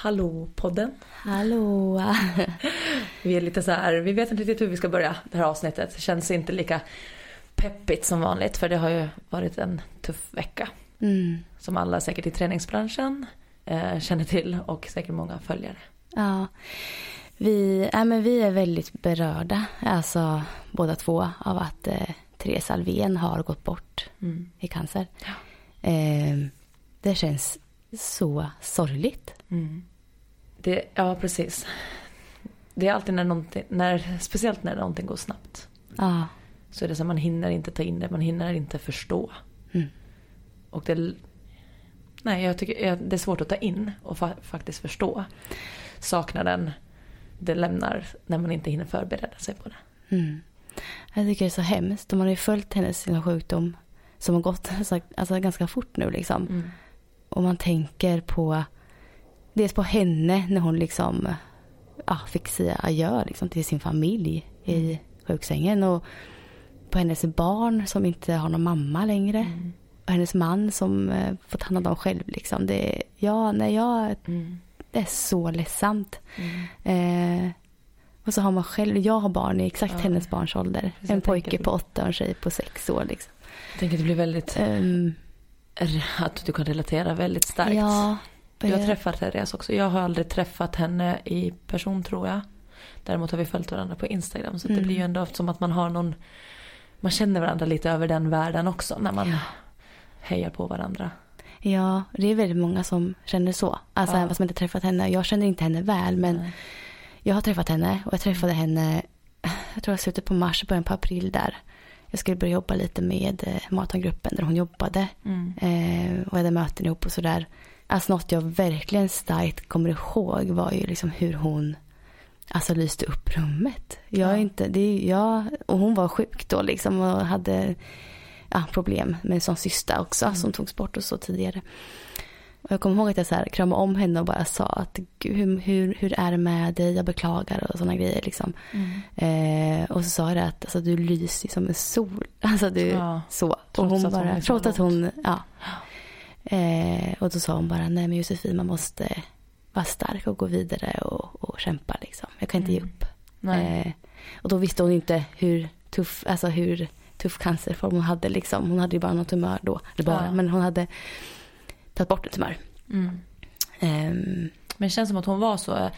Hallå podden. Hallå! Vi är lite så här, vi vet inte riktigt hur vi ska börja det här avsnittet. Det känns inte lika peppigt som vanligt för det har ju varit en tuff vecka. Mm. Som alla säkert i träningsbranschen eh, känner till och säkert många följare. Ja, vi, ja, men vi är väldigt berörda, alltså båda två, av att eh, Therese Alvén har gått bort Mm. i cancer. Ja. Eh, det känns så sorgligt. Mm. Det, ja, precis. Det är alltid när någonting, när, speciellt när någonting går snabbt. Ja, Så är det så man hinner inte ta in det, man hinner inte förstå. Mm. Och det, nej, jag tycker det är svårt att ta in och fa- faktiskt förstå. Saknaden det lämnar när man inte hinner förbereda sig på det. mm. Jag tycker det är så hemskt. De har ju följt hennes sjukdom som har gått alltså, ganska fort nu liksom. Mm. Och man tänker på dels på henne när hon liksom ja, fick säga adjö liksom, till sin familj i sjuksängen. Och på hennes barn som inte har någon mamma längre. Mm. Och hennes man som eh, får ta hand om dem själv. Liksom. Det, ja, nej, jag, Mm. det är så ledsamt. Mm. Eh, och så har man själv, jag har barn i exakt Ja. hennes barns ålder. Precis, en pojke på åtta och en tjej på sex år. Liksom. Jag tänker att det blir väldigt, Ehm, att du kan relatera väldigt starkt. ja, Du har träffat Therese också. Jag har aldrig träffat henne i person tror jag. Däremot har vi följt varandra på Instagram. Så det Mm. blir ju ändå som att man har någon, man känner varandra lite över den världen också. När man Ja. hejar på varandra. Ja, det är väldigt många som känner så. Alltså Ja. även fast man inte träffat henne. Jag känner inte henne väl men Nej. jag har träffat henne och jag träffade henne, jag tror jag slutet på mars, början på april där. Jag skulle börja jobba lite med eh, Maratongruppen där hon jobbade. Mm. Eh, och hade möten ihop och sådär. Alltså något jag verkligen starkt kommer ihåg var ju liksom hur hon alltså lyste upp rummet. Jag är inte, det är, jag, och hon var sjuk då liksom och hade ja, problem med en sån också Mm. som togs bort och så tidigare. Och jag kommer ihåg att jag så här kramade om henne och bara sa att hur, hur, hur är det med dig? Jag beklagar och sådana grejer liksom. Mm. Eh, och så sa det att alltså, du lyser som en sol. Alltså du, Ja, så. Och hon bara, så trots att hon, ja. Eh, och då sa hon bara, nej men Josefin man måste vara stark och gå vidare och, och kämpa liksom. Jag kan inte ge Mm. upp. Nej. Eh, och då visste hon inte hur tuff, alltså hur tuff cancerform hon hade liksom. Hon hade ju bara någon tumör då. Eller bara, Ja. men hon hade tagit bort en tumör. Mm. Ehm, Men det känns som att hon var så,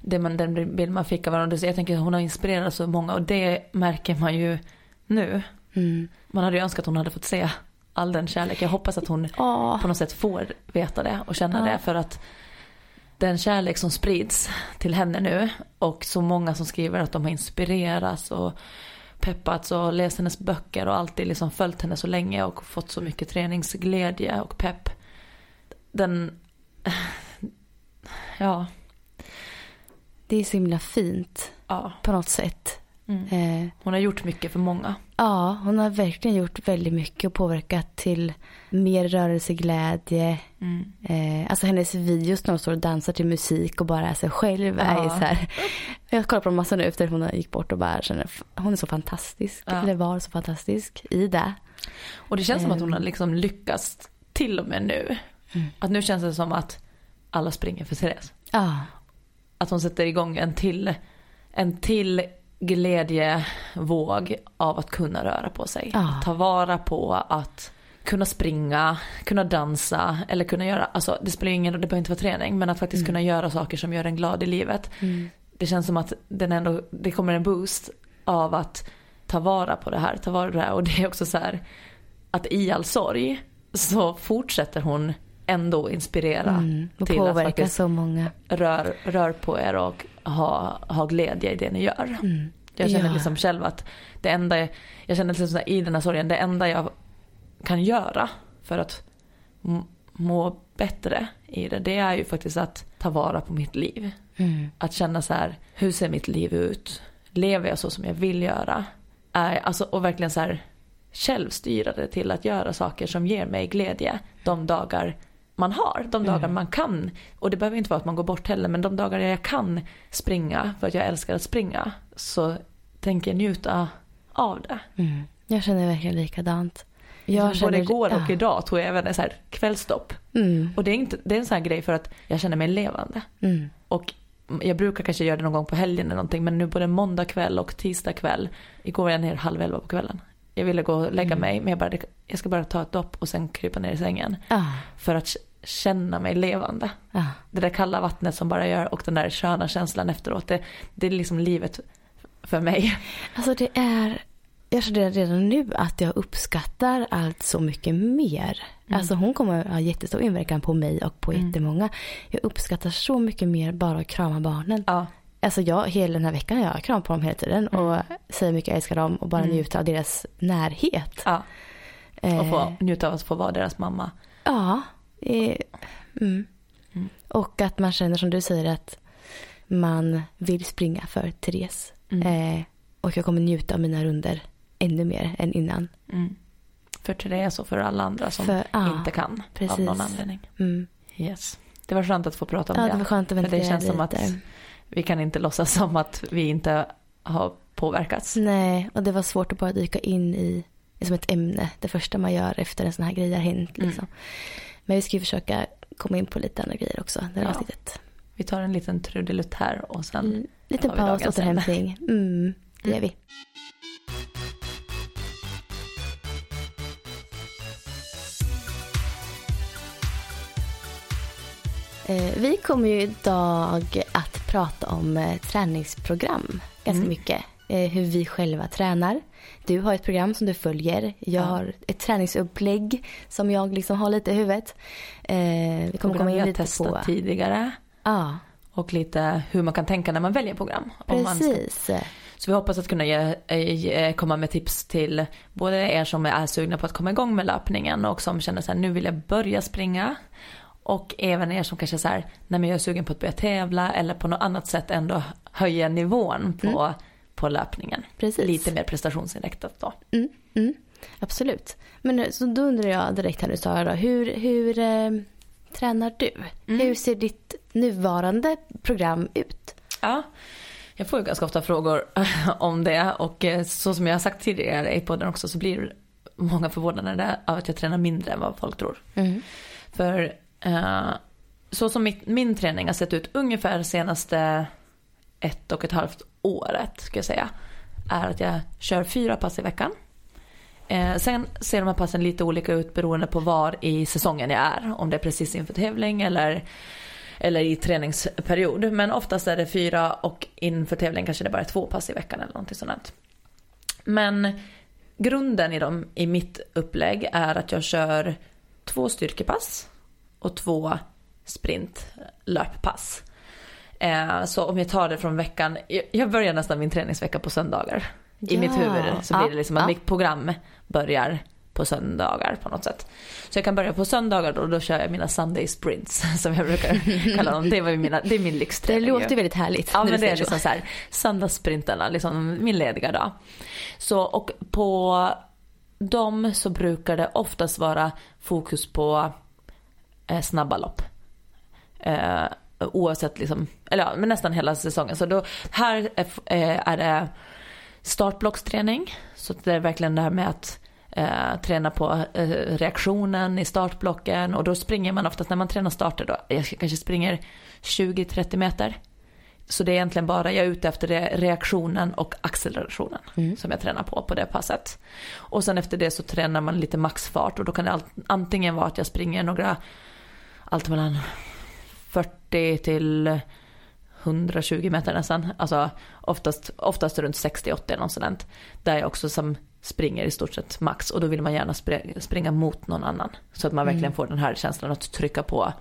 det man, den bild man fick av varandra. Så Jag tänker att hon har inspirerat så många och det märker man ju nu. mm. Man hade ju önskat att hon hade fått se all den kärlek. Jag hoppas att hon Ja. på något sätt får veta det och känna Ja. det. För att den kärlek som sprids till henne nu och så många som skriver att de har inspirerats och peppats och läst hennes böcker och alltid liksom följt henne så länge och fått så mycket träningsglädje och pepp. Den, ja, Det är så himla fint ja. på något sätt. Mm. Eh, Hon har gjort mycket för många. ja, hon har verkligen gjort väldigt mycket och påverkat till mer rörelseglädje. Mm. Eh, alltså hennes videos när hon står och dansar till musik och bara är sig själv. Är Ja. så här, jag kollar på dem massa nu efter hon gick bort och bara känner hon är så fantastisk. Ja. Eller var så fantastisk i det. Och det känns som att hon har Ehm. liksom lyckats till och med nu. Mm. Att nu känns det som att alla springer för Therese. Ja, att hon sätter igång en till, en till glädjevåg av att kunna röra på sig. Att ta vara på att kunna springa, kunna dansa eller kunna göra, alltså det spelar ingen roll, det behöver inte vara träning, men att faktiskt Mm. kunna göra saker som gör en glad i livet. mm. Det känns som att den ändå, det kommer en boost av att ta vara på det här, ta vara på det här och det är också så här att i all sorg så fortsätter hon ändå inspirera Mm. Och till att faktiskt så många. rör, rör på er och ha, ha glädje i det ni gör. Mm. Jag känner Ja. liksom själv att det enda, jag, jag känner liksom i den här sorgen, det enda jag kan göra för att må bättre i det, det är ju faktiskt att ta vara på mitt liv. Mm. Att känna så här, hur ser mitt liv ut? Lever jag så som jag vill göra? Är, alltså, och verkligen så här självstyra det till att göra saker som ger mig glädje de dagar man har, de dagar Mm. man kan. Och det behöver inte vara att man går bort heller, men de dagar jag kan springa för att jag älskar att springa så tänker jag njuta av det. Mm. Jag känner verkligen likadant. Jag Både känner- igår och ja. idag tog jag även en så här kvällstopp. Mm. Och det är, inte, det är en sån här grej för att jag känner mig levande. Mm. Och jag brukar kanske göra det någon gång på helgen eller någonting men nu både måndag kväll och tisdag kväll. Igår var jag ner halv elva på kvällen. Jag ville gå och lägga Mm. mig men jag, bara, jag ska bara ta ett dopp och sen krypa ner i sängen. Ja. För att känna mig levande. Ja. Det där kalla vattnet som bara gör och den där sköna känslan efteråt. Det, det är liksom livet för mig. Alltså det är, jag känner redan nu att jag uppskattar allt så mycket mer. Mm. Alltså hon kommer ha jättestor inverkan på mig och på Mm. jättemånga. Jag uppskattar så mycket mer bara att krama barnen. Ja. Alltså jag, hela den här veckan jag har kram på dem hela tiden och säger mycket jag älskar dem och bara Mm. njuter av deras närhet. ja. Och Eh, få njuta av att få vara deras mamma. Ja. Mm. Mm. Och att man känner som du säger att man vill springa för Therese. Mm. Eh, och jag kommer njuta av mina runder ännu mer än innan. Mm. För Therese och för alla andra som För- ja, inte kan precis. av någon anledning. Mm. Yes. Det var skönt att få prata om Ja, det. det var skönt att För det känns som att vi kan inte låtsas som att vi inte har påverkats. Nej, och det var svårt att bara dyka in i som ett ämne. Det första man gör efter en sån här grej har hänt. Mm. Men vi ska ju försöka komma in på lite andra grejer också. Det här Ja. avsnittet. Vi tar en liten trudelutt här och sen Mm, Lite tar vi paus, återhämtning. Mm, det gör vi. Eh, Vi kommer ju idag att prata om eh, träningsprogram ganska Mm. mycket. Eh, Hur vi själva tränar. Du har ett program som du följer. Jag Ja. har ett träningsupplägg som jag liksom har lite i huvudet. Eh, Vi kommer komma in lite testat på... tidigare. Ja, Och lite hur man kan tänka när man väljer program. Precis. så vi hoppas att kunna ge, eh, ge, komma med tips till både er som är sugna på att komma igång med löpningen och som känner så här, nu vill jag börja springa. Och även er som kanske så här, nej men jag är sugen på att börja tävla eller på något annat sätt ändå höja nivån på, på löpningen. Precis. Lite mer prestationsinriktat då. Mm, mm, absolut. Men eh, så då undrar jag direkt här nu Sara, hur, hur eh, tränar du? Mm. Hur ser ditt nuvarande program ut? Ja, jag får ju ganska ofta frågor om det och eh, så som jag har sagt tidigare i podden också så blir många förvånade av att jag tränar mindre än vad folk tror. Mm. För eh, så som mitt, min träning har sett ut ungefär senaste ett och ett halvt året ska jag säga är att jag kör fyra pass i veckan. Eh, sen ser de här passen lite olika ut beroende på var i säsongen jag är. Om det är precis inför tävling eller, eller i träningsperiod. Men oftast är det fyra och inför tävling kanske det bara är två pass i veckan eller någonting sånt. Men grunden i, dem, i mitt upplägg är att jag kör två styrkepass och två sprintlöppass. Eh, så om jag tar det från veckan, jag, jag börjar nästan min träningsvecka på söndagar. I Ja. mitt huvud så Ja, blir det liksom att ja. mitt program börjar på söndagar på något sätt. Så jag kan börja på söndagar då, då kör jag mina Sunday sprints som jag brukar kalla dem. Det, var ju mina, det är min Det lyxträning. ju. låter väldigt härligt. Ja men det är så. liksom så här söndagssprintarna, liksom min lediga dag. Så och på dem så brukar det oftast vara fokus på eh, snabba lopp. Eh, oavsett liksom, eller ja, men nästan hela säsongen. Så då, här är, eh, är det startblocksträning. Så det är verkligen det här med att eh, träna på eh, reaktionen i startblocken. Och då springer man oftast, när man tränar starter då, jag kanske springer 20-30 meter. Så det är egentligen bara, jag är ute efter det, reaktionen och accelerationen Mm. som jag tränar på på det passet. Och sen efter det så tränar man lite maxfart och då kan det antingen vara att jag springer några, allt mellan 40 till 120 meter nästan. Alltså oftast, oftast runt 60-80 eller något sådant. Där jag också som springer i stort sett max och då vill man gärna springa, mot någon annan. Så att man verkligen Mm. får den här känslan att trycka på.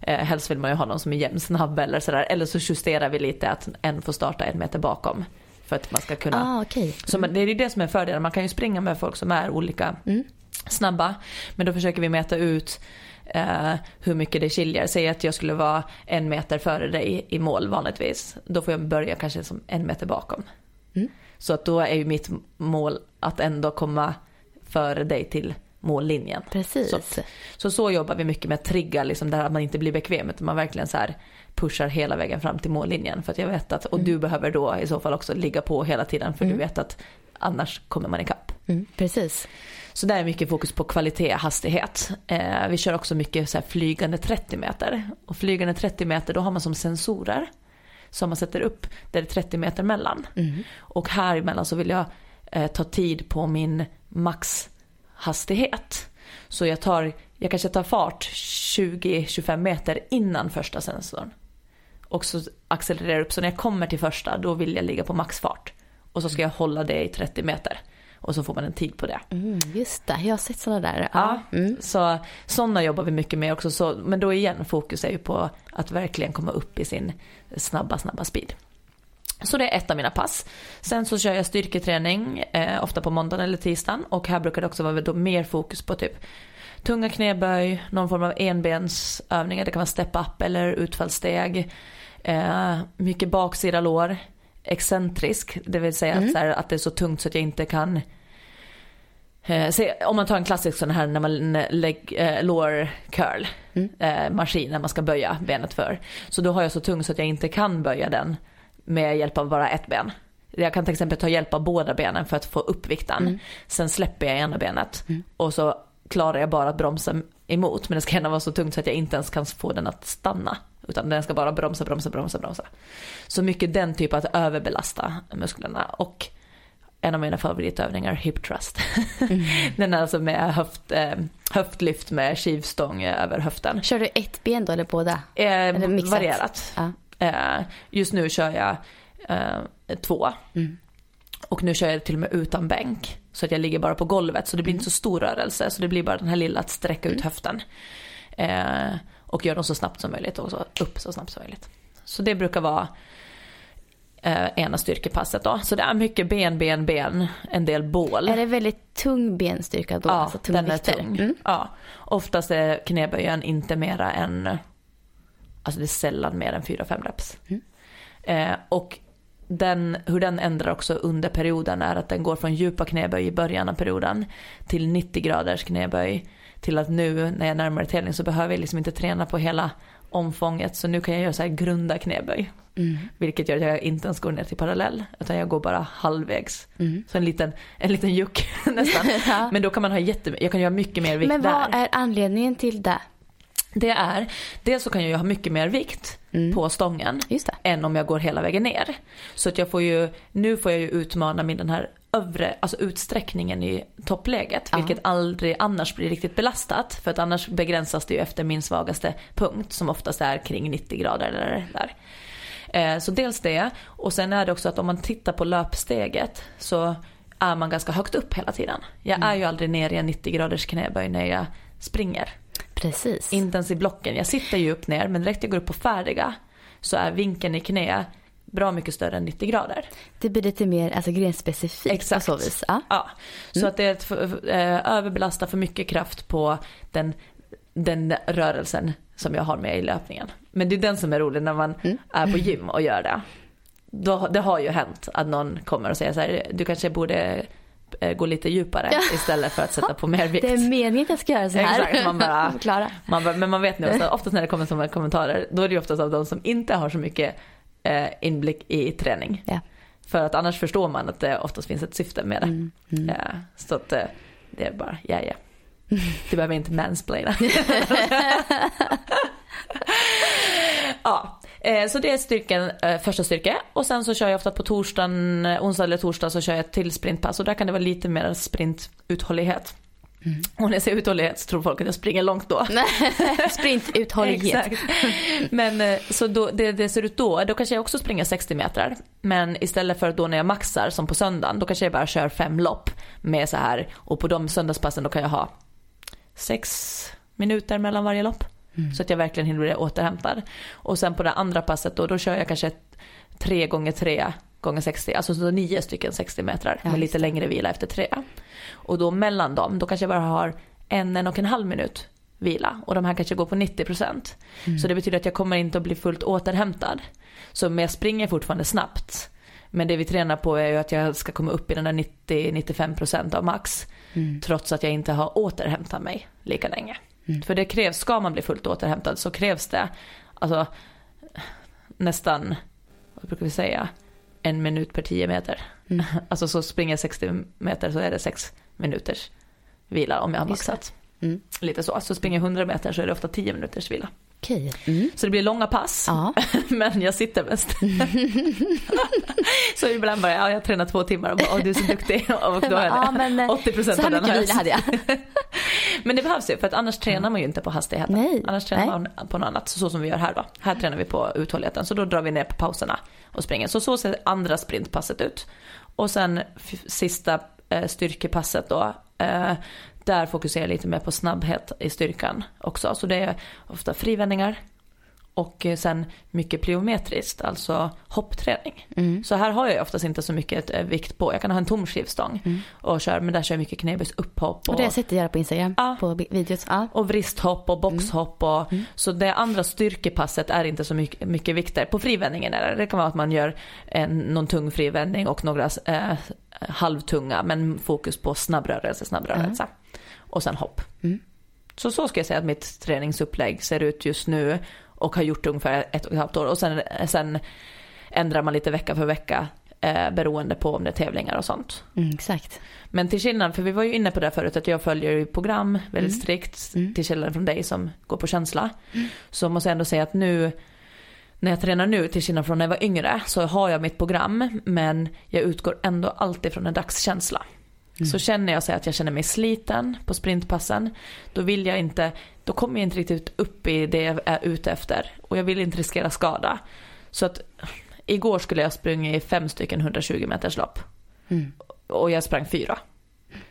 Eh, helst vill man ju ha någon som är jämnsnabb eller sådär. Eller så justerar vi lite att en får starta en meter bakom. För att man ska kunna. Ah, okej. Så man, det är det som är fördelen. Man kan ju springa med folk som är olika Mm. snabba. Men då försöker vi mäta ut eh, hur mycket det skiljer. Säg att jag skulle vara en meter före dig i mål vanligtvis. Då får jag börja kanske som en meter bakom. Mm. Så att då är ju mitt mål att ändå komma före dig till mållinjen. Precis. Så, så, så jobbar vi mycket med att trigga liksom där att man inte blir bekväm utan man verkligen så här pushar hela vägen fram till mållinjen. För att jag vet att, och du behöver då i så fall också ligga på hela tiden för Mm. du vet att annars kommer man ikapp. Mm, precis. Så där är mycket fokus på kvalitet, hastighet. Eh, vi kör också mycket så flygande 30 meter. Och flygande 30 meter då har man som sensorer som man sätter upp där det är 30 meter mellan. Mm. Och här emellan så vill jag eh, ta tid på min maxhastighet. Så jag tar, jag kanske tar fart 20-25 meter innan första sensorn. Och så accelererar upp så när jag kommer till första då vill jag ligga på maxfart. Och så ska jag hålla det i 30 meter. Och så får man en tid på det. Mm, just det, jag har sett sådana där. Ja, Mm. så sådana jobbar vi mycket med också. Så, men då igen, fokus är ju på att verkligen komma upp i sin snabba, snabba speed. Så det är ett av mina pass. Sen så kör jag styrketräning, eh, ofta på måndagen eller tisdagen. Och här brukar det också vara då mer fokus på typ tunga knäböj, någon form av enbensövningar. Det kan vara step up eller utfallssteg. Eh, mycket baksida lår. Excentrisk, det vill säga att, så här, att det är så tungt så att jag inte kan Eh, se, om man tar en klassisk sån här när man lägg, eh, lower curl eh, maskin när man ska böja benet för. Så då har jag så tung så att jag inte kan böja den med hjälp av bara ett ben. Jag kan till exempel ta hjälp av båda benen för att få upp vikten. Sen släpper jag ena benet och så klarar jag bara att bromsa emot. Men det ska gärna vara så tungt så att jag inte ens kan få den att stanna. Utan den ska bara bromsa, bromsa, bromsa, bromsa. Så mycket den typen att överbelasta musklerna. Och en av mina favoritövningar, hip thrust. den är alltså med höft, eh, höftlyft med skivstång över höften. Kör du ett ben då eller båda? Eh, Eller mixat? varierat. Ja. Eh, just nu kör jag eh, två. Mm. Och nu kör jag till och med utan bänk. Så att jag ligger bara på golvet. Så det blir inte så stor rörelse. Så det blir bara den här lilla att sträcka ut höften. Eh, och göra dem så snabbt som möjligt och så upp så snabbt som möjligt. Så det brukar vara eh, ena styrkepasset då. Så det är mycket ben, ben, ben. En del bål. Är det väldigt tung benstyrka då? Ja, alltså tunga den är vikter? tung. Mm. Ja. Oftast är knäböjen inte mera än, alltså det är sällan mer än 4-5 reps. Mm. Eh, och den, hur den ändrar också under perioden är att den går från djupa knäböj i början av perioden till 90 graders knäböj. Till att nu när jag närmar tävling så behöver jag liksom inte träna på hela omfånget. Så nu kan jag göra så här grunda knäböj. Mm. Vilket gör att jag inte ens går ner till parallell. Utan jag går bara halvvägs. Mm. Så en liten, en liten juck nästan. Ja. Men då kan man ha jätte, jag kan göra mycket mer vikt Men där. vad är anledningen till det? Det är, dels så kan jag ju ha mycket mer vikt Mm. på stången. Än om jag går hela vägen ner. Så att jag får ju, nu får jag ju utmana min den här övre, alltså utsträckningen i toppläget. Ja. Vilket aldrig annars blir riktigt belastat. För att annars begränsas det ju efter min svagaste punkt. Som oftast är kring 90 grader eller där. Eh, Så dels det. Och sen är det också att om man tittar på löpsteget så är man ganska högt upp hela tiden. Jag är ju aldrig ner i en 90 graders knäböj när jag springer. Precis. Inte ens i blocken. Jag sitter ju upp ner men direkt jag går upp på färdiga så är vinkeln i knä bra mycket större än 90 grader. Det blir lite mer alltså, grenspecifikt Exakt. på så vis. Ja. Ja, så att det eh, överbelastar för mycket kraft på den, den rörelsen som jag har med i löpningen. Men det är den som är rolig när man är på gym och gör det. Då, det har ju hänt att någon kommer och säger så här, du kanske borde eh, gå lite djupare istället för att sätta på mer vikt. Det är meningen att jag ska göra så här. Exakt, man bara- Förklara. Man, bara- men man vet nu oftast när det kommer sådana kommentarer, då är det ju oftast av de som inte har så mycket eh, inblick i träning. Ja. För att annars förstår man att det oftast finns ett syfte med det. Mm, mm. Eh, så att det är bara, ja ja. Du behöver inte mansplaina. ja, eh, så det är styrkan, eh, första styrka. Och sen så kör jag ofta på torsdagen, eh, onsdag eller torsdag så kör jag ett till sprintpass. Och där kan det vara lite mer sprintuthållighet. Och när jag säger uthållighet så tror folk att jag springer långt då. Sprintuthållighet. Men så då, det, det ser ut då, då kanske jag också springer 60 meter. Men istället för då när jag maxar som på söndagen, då kanske jag bara kör fem lopp med så här. Och på de söndagspassen då kan jag ha sex minuter mellan varje lopp. Så att jag verkligen hinner bli återhämtad. Och sen på det andra passet då, då kör jag kanske tre gånger tre gånger 60, alltså så nio stycken 60 meter Ja, med lite längre vila efter tre. Och då mellan dem, då kanske jag bara har en, en och en halv minut vila och de här kanske går på 90%. Så det betyder att jag kommer inte att bli fullt återhämtad. Så men jag springer fortfarande snabbt. Men det vi tränar på är ju att jag ska komma upp i den där 90-95% av max. Trots att jag inte har återhämtat mig lika länge. För det krävs, ska man bli fullt återhämtad så krävs det alltså nästan, vad brukar vi säga, en minut per 10 meter. Alltså så springer jag 60 meter så är det 6 minuters vila om jag har maxat. Mm. Lite så. Så springer jag 100 meter så är det ofta 10 minuters vila. Okej. Mm. Så det blir långa pass. Ja. Men jag sitter mest. så ibland bara, ja jag tränar två timmar och bara, åh du är så duktig. Och då har jag Ja, men, eh, 80% Så här av den vila hade jag. Men det behövs ju för att annars tränar man ju inte på hastigheten. Nej, Annars tränar nej. man på något annat. Så som vi gör här då. Här tränar vi på uthålligheten. Så då drar vi ner på pauserna och springer. Så så ser andra sprintpasset ut. Och sen sista eh, styrkepasset då. Eh, där fokuserar jag lite mer på snabbhet i styrkan också. Så det är ofta frivändningar. Och eh, sen mycket plyometriskt, alltså hoppträning. Mm. Så här har jag oftast inte så mycket eh, vikt på. Jag kan ha en tom skivstång och köra, men där kör jag mycket knäböjs upphopp. Och det har jag sett dig göra på Instagram. Ja. På videos. Ja. Och vristhopp och boxhopp och så det andra styrkepasset är inte så mycket, mycket vikter. På frivändningen är det, det kan vara att man gör en, någon tung frivändning och några eh, halvtunga men fokus på snabbrörelse, snabbrörelse. Och sen hopp. Mm. Så så ska jag säga att mitt träningsupplägg ser ut just nu och har gjort ungefär ett och ett halvt år. Och sen, sen ändrar man lite vecka för vecka eh, beroende på om det är tävlingar och sånt. Mm, exakt. Men till skillnad, för vi var ju inne på det förut att jag följer ju program väldigt strikt Mm. till skillnad från dig som går på känsla. Så måste jag ändå säga att nu när jag tränar nu till skillnad från när jag var yngre så har jag mitt program men jag utgår ändå alltid från en dagskänsla. Så känner jag så att jag känner mig sliten på sprintpassen då vill jag inte, då kommer jag inte riktigt upp i det jag är ute efter och jag vill inte riskera skada. Så att igår skulle jag sprungit fem stycken 120 meters lopp Mm. och jag sprang fyra.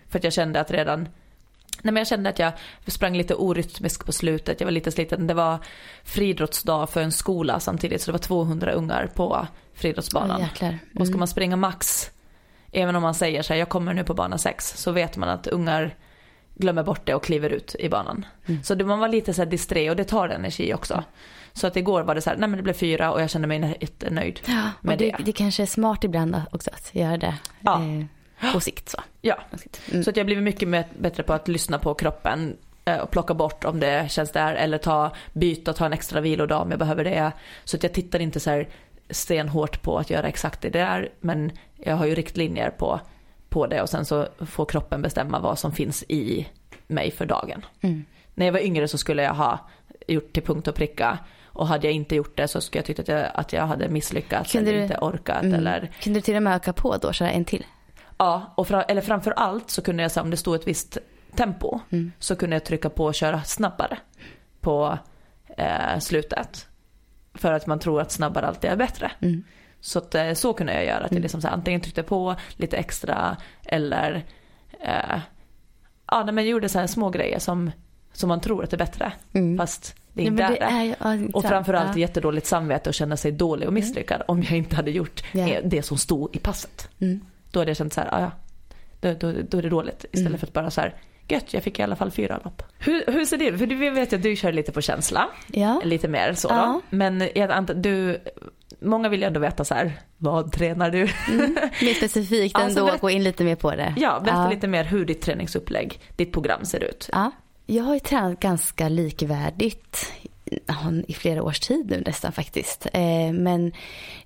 För att jag kände att redan, nej men jag kände att jag sprang lite orytmiskt på slutet, jag var lite sliten. Det var friidrottsdag för en skola samtidigt så det var 200 ungar på friidrottsbanan. Åh, jäklar. Och ska Mm. man springa max, även om man säger så här, jag kommer nu på bana 6, så vet man att ungar glömmer bort det och kliver ut i banan. Mm. Så det, man var lite så här disträ och det tar energi också. Så att igår var det så här, nej men det blev fyra och jag kände mig jättenöjd Ja, med det, det. det kanske är smart ibland också att göra det Ja. eh, på sikt. Så. Ja, Mm. så att jag blivit mycket bättre på att lyssna på kroppen eh, och plocka bort om det känns där eller ta, byta, ta en extra vilodag om jag behöver det. Så att jag tittar inte så här stenhårt på att göra exakt det där men jag har ju riktlinjer på, på det och sen så får kroppen bestämma vad som finns i mig för dagen. Mm. När jag var yngre så skulle jag ha gjort till punkt och pricka och hade jag inte gjort det så skulle jag tycka att jag, att jag hade misslyckats Kunde eller du- inte orkat Mm. eller Kunde du till och med öka på då, köra en till? Ja, och fra, eller framför allt så kunde jag säga om det stod ett visst tempo Mm. så kunde jag trycka på och köra snabbare på eh, slutet. För att man tror att snabbare alltid är bättre. Mm. Så att, eh, så kunde jag göra. Att jag Mm. liksom så här, antingen tryckte på lite extra eller eh, ja, men jag gjorde så här små grejer som, som man tror att är bättre. Mm. Fast det Ja, inte är det. är ju- ja, Och framförallt ja. Mm. jättedåligt samvete och känna sig dålig och misslyckad om jag inte hade gjort Ja. eh, det som stod i passet. Mm. Då hade jag känt så här, "Ah, ja, då, då, då är det dåligt. Istället Mm. för att bara så här, gött, jag fick i alla fall fyra lopp. Hur, hur ser det ut? För du vet att du kör lite på känsla, Ja. lite mer så Ja. Men jag antar, du, många vill ju ändå veta så här, vad tränar du? Mm. Mer specifikt ändå, berätt- gå in lite mer på det. Ja, berätta Ja. lite mer hur ditt träningsupplägg, ditt program ser ut. Ja, jag har ju tränat ganska likvärdigt i flera års tid nu nästan faktiskt. Eh, men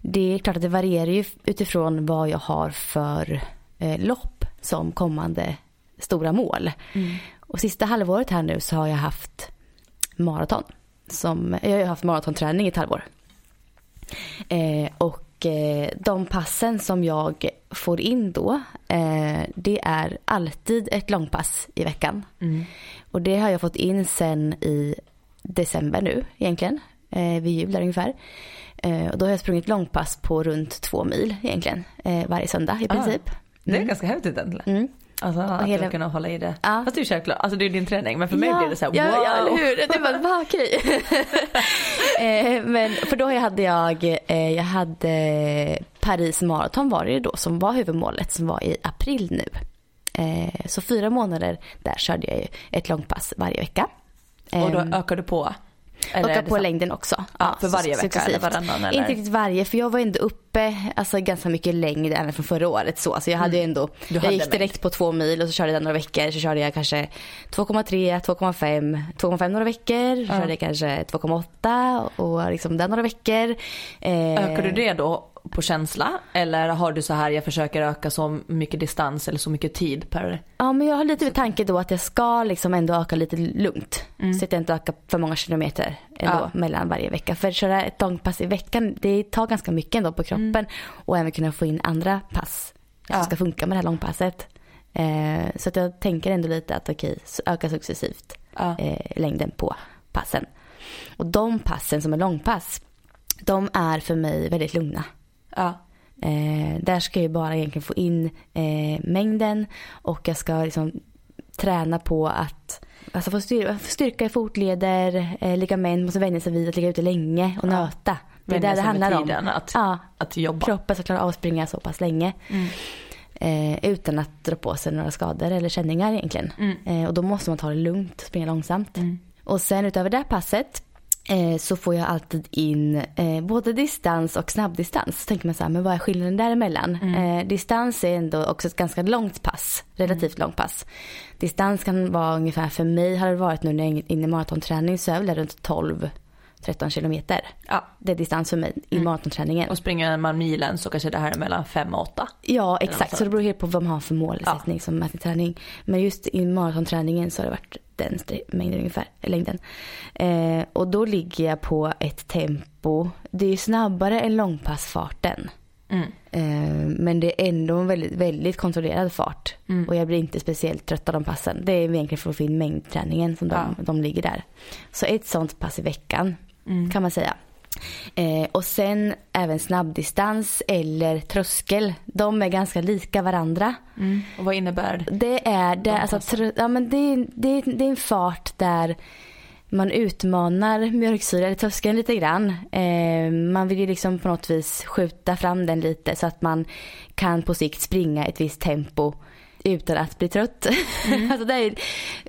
det är klart att det varierar ju utifrån vad jag har för eh, lopp som kommande stora mål. Och sista halvåret här nu så har jag haft maraton. Som, jag har haft maratonträning i ett halvår. Eh, och eh, de passen som jag får in då, eh, det är alltid ett långpass i veckan. Mm. Och det har jag fått in sen i december nu egentligen, eh, vid jul där ungefär. Och då har jag sprungit långpass på runt två mil egentligen, varje söndag i Ah. princip. Det är Mm. ganska häftigt egentligen. Mm. Alltså att hela- du kan hålla i det. Ja. Fast det är ju självklart, alltså det är din träning. Men för mig blir det så här, ja, wow. Ja, eller hur? Det var bara okej. eh, men för då hade jag, eh, jag hade Paris maraton var det då som var huvudmålet som var i april nu. Eh, så fyra månader där körde jag ju ett långpass varje vecka. Och då Ehm, ökar du på? Eller det på så- längden också. Ja, för varje vecka eller varannan eller? Inte riktigt varje för jag var ändå uppe alltså, ganska mycket längre även från förra året. Så, så jag hade ju ändå, Mm. Du jag gick direkt på två mil och så körde jag några veckor. Så körde jag kanske 2,3, 2,5, 2,5 några veckor. Så Ja. körde jag kanske 2,8 och liksom där några veckor. Eh, Ökar du det då på känsla? Eller har du så här, jag försöker öka så mycket distans eller så mycket tid per... Ja men jag har lite med tanke då att jag ska liksom ändå öka lite lugnt. Så att jag inte ökar för många kilometer ändå Mm. Ja. mellan varje vecka. För att köra ett långpass i veckan det tar ganska mycket ändå på kroppen. Och även kunna få in andra pass som Mm. Ja. ska funka med det här långpasset. Eh, så att jag tänker ändå lite att okej, så öka successivt Ja. eh, längden på passen. Och de passen som är långpass, de är för mig väldigt lugna. Ja. Eh, där ska jag bara egentligen få in eh, mängden och jag ska liksom träna på att alltså få styr, få styrka i fotleder, eh, ligament, måste vänja sig vid att ligga ute länge och Ja. nöta. Det är Vänja det handlar om. Att, Ja, att jobba. kroppen ska klara av att springa så pass länge. Mm. Eh, utan att dra på sig några skador eller känningar egentligen. Mm. Eh, och då måste man ta det lugnt, springa långsamt. Mm. Och sen utöver det passet eh, så får jag alltid in eh, både distans och snabbdistans. Så tänker man så här, men vad är skillnaden däremellan? Mm. Eh, distans är ändå också ett ganska långt pass, relativt Mm. långt pass. Distans kan vara ungefär, för mig har det varit nu när jag är inne i maratonträning så är det runt 12-13 kilometer. Ja. Det är distans för mig i maratonträningen. Och springer man milen så kanske det här är mellan fem och åtta. Ja något exakt, så det beror helt på vad man har för målsättning som mäter träning. Men just i maratonträningen så har det varit den mängden ungefär, längden. Eh, och då ligger jag på ett tempo, det är snabbare än långpassfarten. Mm. Eh, men det är ändå en väldigt, väldigt kontrollerad fart. Mm. Och jag blir inte speciellt trött av de passen. Det är egentligen för att få in mängdträningen som de, Ja. de ligger där. Så ett sånt pass i veckan Mm. kan man säga. Eh, och sen även snabbdistans eller tröskel. De är ganska lika varandra. Mm. Och vad innebär Det är, det, De alltså, passen. tr- ja, men det, är- det, är- det är en fart där man utmanar mjölksyra eller tröskeln lite grann. Eh, man vill ju liksom på något vis skjuta fram den lite så att man kan på sikt springa ett visst tempo utan att bli trött. alltså det är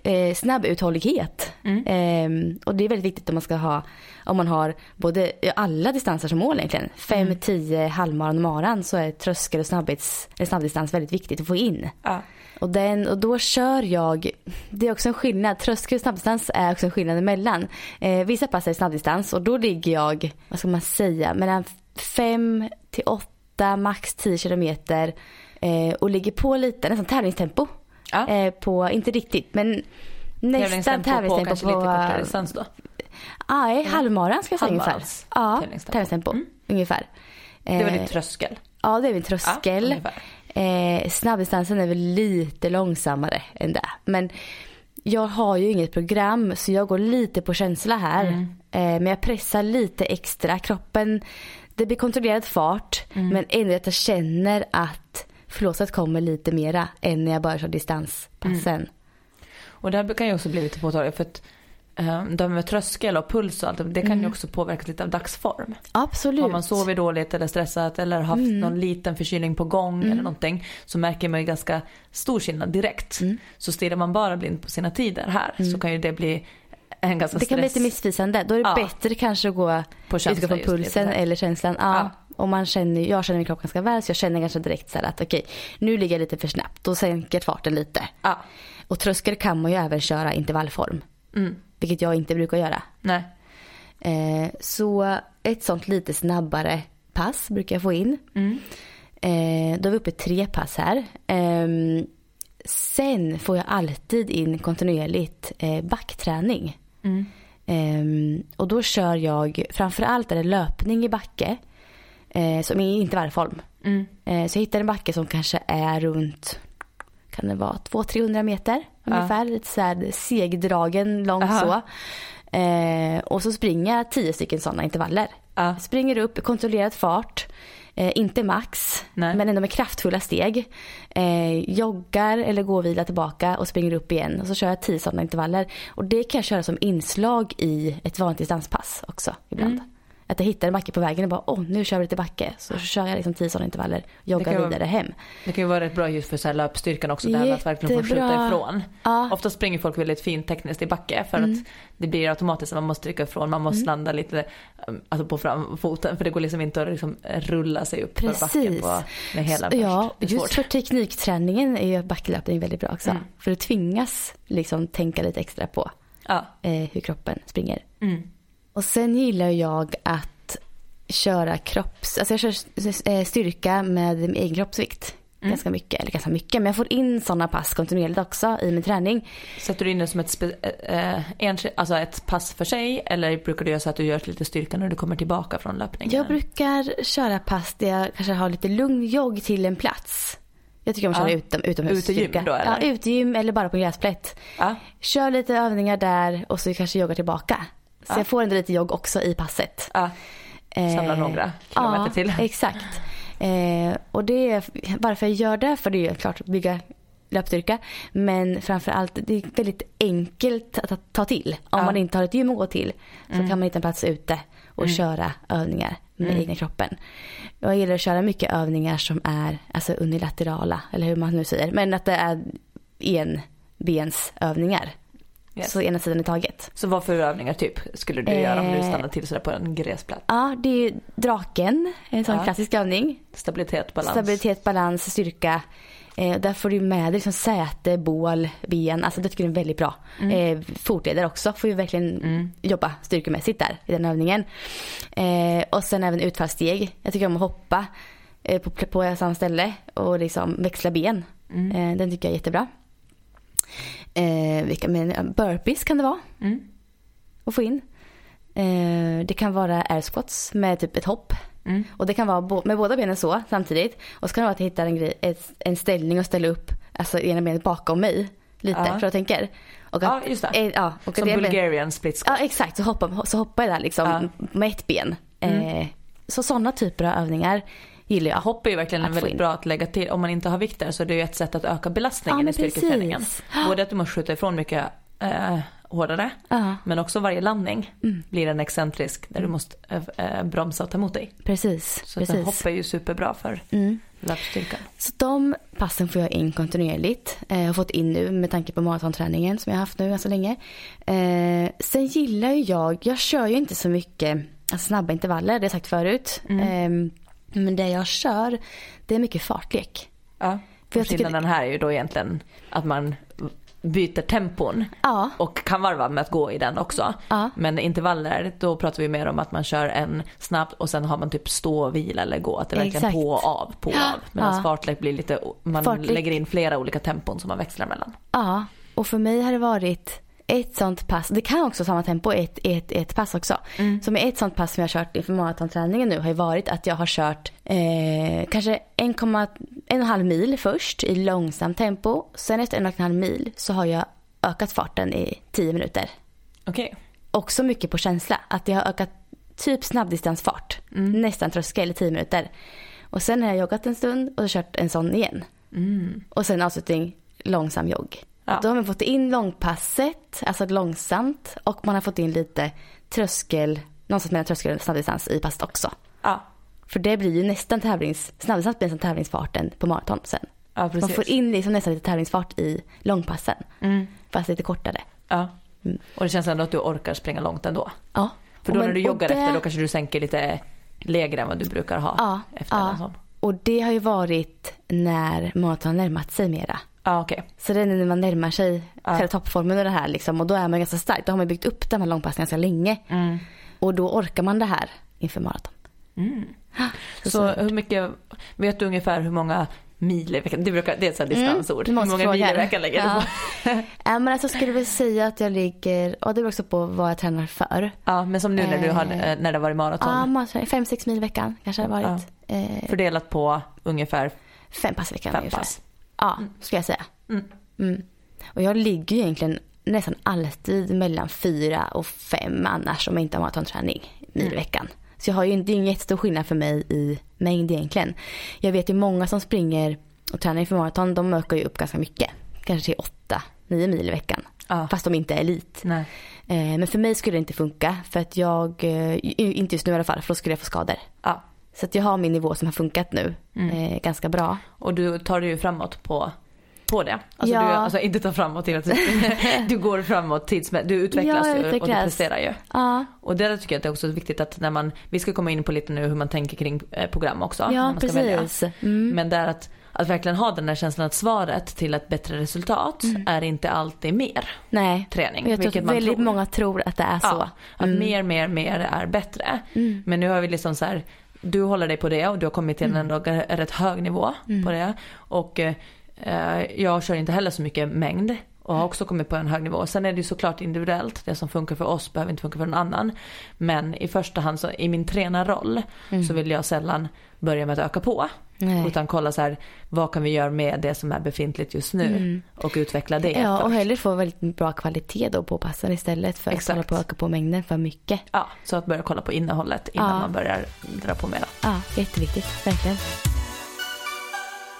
eh, snabb uthållighet. Mm. Eh, och det är väldigt viktigt om man ska ha, om man har både alla distanser som mål egentligen. 5, 10, halvmaran och maran så är tröskel och snabbhets, snabbdistans väldigt viktigt att få in. Ja. Och, den, och då kör jag, det är också en skillnad, tröskel och snabbdistans är också en skillnad emellan. Eh, vissa pass är snabbdistans och då ligger jag, vad ska man säga, mellan 5 till 8, max 10 kilometer eh, och ligger på lite, nästan tävlingstempo. Ja. Eh, på, inte riktigt, men nästan Tävlingstempo på kanske på, lite kortare distans då? Nej, halvmaran ska jag säga ungefär. Ja, tävlingstempo. tävlingstempo Mm. ungefär. Det är väl Eh, tröskel? Ja, det är min Ja, tröskel. ungefär. Eh, snabbdistansen är väl lite långsammare än det. Men jag har ju inget program så jag går lite på känsla här. Mm. Eh, men jag pressar lite extra. Kroppen, det blir kontrollerad fart Mm. men ändå att jag känner att flåset kommer lite mera än när jag bara kör distanspassen. Mm. Och det här kan ju också bli lite påtagligt för att eh, det med tröskel och puls och allt det kan ju också påverka lite av dagsform. Absolut. Har man sovit dåligt eller stressat eller haft någon liten förkylning på gång eller någonting så märker man ju ganska stor skillnad direkt. Så stirrar man bara blind på sina tider här så kan ju det bli en ganska det kan bli stress lite missvisande. Då är det Ja. bättre kanske att gå på utgå från pulsen eller känslan. Ja. Och man känner, jag känner min kropp ganska väl så jag känner ganska direkt så här att okej nu ligger jag lite för snabbt. Då sänker jag farten lite. Ja. Och tröskel kan man ju även köra intervallform. Mm. Vilket jag inte brukar göra. Nej. Eh, så ett sånt lite snabbare pass brukar jag få in. Mm. Eh, då är vi uppe i tre pass här. Ehm, sen får jag alltid in kontinuerligt eh, backträning. Mm. Ehm, och då kör jag, framförallt är det löpning i backe. Eh, som är i intervallform. Mm. Eh, så jag hittar en backe som kanske är runt, kan det vara 200-300 meter ungefär. Lite så här segdragen långt Aha. så. Eh, och så springer jag 10 stycken sådana intervaller. Ja. Springer upp i kontrollerad fart. Eh, inte max, Nej. men ändå med kraftfulla steg. Eh, joggar eller går och vilar tillbaka och springer upp igen. Och så kör jag 10 sådana intervaller. Och det kan jag köra som inslag i ett vanligt distanspass också ibland. Att jag hittar en backe på vägen och bara åh nu kör vi lite backe. Så kör jag liksom 10 sådana intervaller, joggar kan vara- vidare hem. Det kan ju vara rätt bra just för så här löpstyrkan också. Det här att verkligen få skjuta ifrån. Ja. Ofta springer folk väldigt fint tekniskt i backe för Mm. att det blir automatiskt att man måste trycka ifrån. Man måste landa lite um, alltså på framfoten för det går liksom inte att liksom rulla sig upp för backen Precis. på, med hela Så, ja, just för teknikträningen är ju backlöpning väldigt bra också. Mm. För du tvingas liksom tänka lite extra på Ja. eh, hur kroppen springer. Mm. Och sen gillar jag att köra kropps... Alltså jag kör eh, styrka med min egen kroppsvikt. Mm. Ganska mycket, eller ganska mycket. Men jag får in sådana pass kontinuerligt också i min träning. Sätter du in det som ett, spe- äh, enskilt, alltså ett pass för sig eller brukar du göra så att du gör lite styrka när du kommer tillbaka från löpningen? Jag brukar köra pass där jag kanske har lite lugn jogg till en plats. Jag tycker om att köra Ja. utom, utomhusstyrka. Utegym då, eller? Ja, utegym eller bara på gräsplätt. Ja. Kör lite övningar där och så kanske joggar tillbaka. Så Ja. jag får ändå lite jogg också i passet. ja. Samla några kilometer ja, till. exakt. Eh, och det är varför jag gör det, för det är ju klart att bygga löpstyrka. Men framför allt, det är väldigt enkelt att ta till. Om Ja. man inte har ett gym att gå till så Mm. kan man hitta en plats ute och köra övningar med Mm. egna kroppen. Jag gillar att köra mycket övningar som är alltså unilaterala, eller hur man nu säger. Men att det är enbensövningar. Yes. Så ena sidan i taget. Så vad för övningar typ skulle du göra om du Eh. stannar till sådär på en gräsplätt? Ja, det är ju draken, en sån Ja. klassisk övning. Stabilitet, balans. Stabilitet, balans, styrka. Eh, där får du med dig liksom säte, bål, ben. Alltså det tycker jag är väldigt bra. Eh, fotleder också får ju verkligen Mm. jobba styrkemässigt där i den övningen. Eh, och sen även utfallssteg. Jag tycker om att hoppa eh, på, på samma ställe och liksom växla ben. Mm. Eh, den tycker jag är jättebra. Eh, vilka, men, burpees kan det vara Mm. att få in. Eh, det kan vara air squats med typ ett hopp. Mm. Och det kan vara med båda benen så samtidigt. Och så kan det vara att jag hittar en, grej, en ställning och ställa upp alltså ena benet bakom mig. Lite Ja. för jag tänker. Och Ja, just det. Eh, ja, och Som att det ben- Bulgarian split squat. Ja exakt, så hoppar, så hoppar jag där liksom Ja. med ett ben. Mm. Eh, så sådana typer av övningar gillar jag. Hopp är ju verkligen Att väldigt bra att lägga till. Om man inte har vikter så är det ju ett sätt att öka belastningen Ja, i styrketräningen. Både att du måste skjuta ifrån mycket eh, hårdare Ja, men också varje landning Mm. blir en excentrisk där du måste eh, eh, bromsa och ta emot dig. precis. Så att precis. hopp är ju superbra för Mm. löpstyrkan. Så de passen får jag in kontinuerligt. Eh, jag har fått in nu med tanke på maratonträningen som jag har haft nu ganska länge. Eh, sen gillar ju jag, jag kör ju inte så mycket alltså snabba intervaller, det har jag sagt förut. Mm. Men det jag kör, det är mycket fartlek. Ja. För Skillnaden här är ju då egentligen att man byter tempon Ja, och kan varva med att gå i den också. ja, Men intervaller, då pratar vi mer om att man kör en snabbt och sen har man typ stå, vila eller gå. Att det är verkligen Exakt. på och av, på och av. Medan Ja. fartlek blir lite, man Fartlek- lägger in flera olika tempon som man växlar mellan. ja. Och för mig har det varit ett sånt pass, det kan också samma tempo ett, ett, ett pass också. Mm. Så med ett sånt pass som jag har kört inför maratonträningen nu har ju varit att jag har kört eh, kanske 1,5 mil först i långsamt tempo. Sen efter en och en halv mil så har jag ökat farten i 10 minuter. Okej. Också mycket på känsla. Att jag har ökat typ snabbdistansfart. Mm. Nästan tröskel i 10 minuter. Och sen har jag joggat en stund och kört en sån igen. Mm. Och sen avslutning långsam jogg. Ja. Då har man fått in långpasset, alltså långsamt. Och man har fått in lite tröskel, någonstans mellan tröskel och snabbdistans i passet också. Ja. För det blir ju nästan tävlings, snabbdistans blir nästan tävlingsfarten på maraton sen. ja, Man får in liksom nästan lite tävlingsfart i långpassen. Mm. Fast lite kortare. Ja. Mm. Och det känns ändå att du orkar springa långt ändå. Ja. För då Och när men- du joggar det- efter då kanske du sänker lite lägre än vad du brukar ha Ja, efter ja. Och det har ju varit när maraton närmat sig mera. Ja okej. Så det är när man närmar sig Ja. själva toppformen och det här liksom. Och då är man ganska stark. Då har man byggt upp de här långpassen ganska länge. Mm. Och då orkar man det här inför maraton. Mm. Så, Så hur mycket, vet du ungefär hur många mil i veckan, det, brukar, det är ett sånt här distansord. Mm, hur många mil i veckan lägger Ja. du på? Ja, men alltså skulle väl säga att jag ligger, och det beror också på vad jag tränar för. Ja men som nu när du har, Eh. eh, när det var i maraton. Ja, fem, sex mil i veckan kanske det har varit. Eh, Fördelat på ungefär fem pass i veckan fem pass. Ja, skulle jag säga. Mm. Mm. Och jag ligger ju egentligen nästan alltid mellan fyra och fem annars om jag inte har maratonträning i Mm. veckan. Så jag har ju det är ingen jättestor skillnad för mig i mängd egentligen. Jag vet ju många som springer och tränar inför maraton, de ökar ju upp ganska mycket. Kanske till åtta, nio mil i veckan. Ja. Fast de inte är elit. Nej. Eh, men för mig skulle det inte funka för att jag, eh, inte just nu i alla fall, för då skulle jag få skador. Ja. Så att jag har min nivå som har funkat nu Mm. eh, ganska bra. Och du tar dig ju framåt på, på det. Alltså, Ja. du, alltså inte ta framåt hela tiden. du går framåt tidsmässigt. Du utvecklas Ja, ju och du utvecklas. presterar ju. Ja, Och det där tycker jag att det är också viktigt att när man, vi ska komma in på lite nu hur man tänker kring eh, program också. när ja man ska välja. precis. Mm. Men det är att, att verkligen ha den här känslan att svaret till ett bättre resultat är inte alltid mer Nej, träning. och jag tror att väldigt tror. många tror att det är så. Ja, att mer, mer, mer är bättre. Mm. Men nu har vi liksom så här, du håller dig på det och du har kommit till en Mm. ändå rätt hög nivå på det. Och eh, jag kör inte heller så mycket mängd och har också kommit på en hög nivå. Sen är det ju såklart individuellt. Det som funkar för oss behöver inte funka för någon annan. Men i första hand så i min tränarroll så vill jag sällan börja med att öka på. Mm. Nej. Utan kolla så här, vad kan vi göra med det som är befintligt just nu och utveckla det Mm. Ja, och först. hellre få väldigt bra kvalitet då på passen istället för att Exakt. hålla på och öka på mängden för mycket. Ja, så att börja kolla på innehållet innan Ja. man börjar dra på mera. Ja, jätteviktigt, verkligen.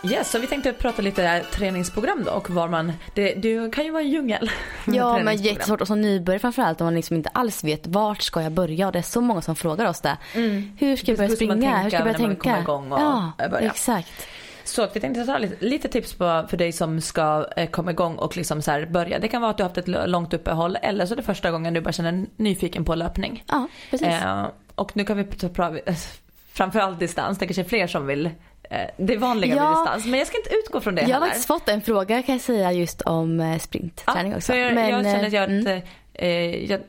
Yes, så vi tänkte prata lite träningsprogram då och var man, det, det kan ju vara en djungel. Ja, men jättesvårt och som nybörjare framförallt om man liksom inte alls vet vart ska jag börja och det är så många som frågar oss det. Hur ska jag börja springa? Hur ska jag börja när man tänka? igång och ja, börja? exakt. Så att vi tänkte ta lite, lite tips på, för dig som ska eh, komma igång och liksom så börja. Det kan vara att du har haft ett långt uppehåll eller så är det första gången du bara känner nyfiken på löpning. Ja, precis. Eh, och nu kan vi ta framförallt distans, det kanske är fler som vill det är vanliga med Ja. distans men jag ska inte utgå från det jag har heller. faktiskt fått en fråga kan jag säga just om eh, sprintträning Ja, också. Jag, Men, jag känner att jag, eh, att, eh, jag,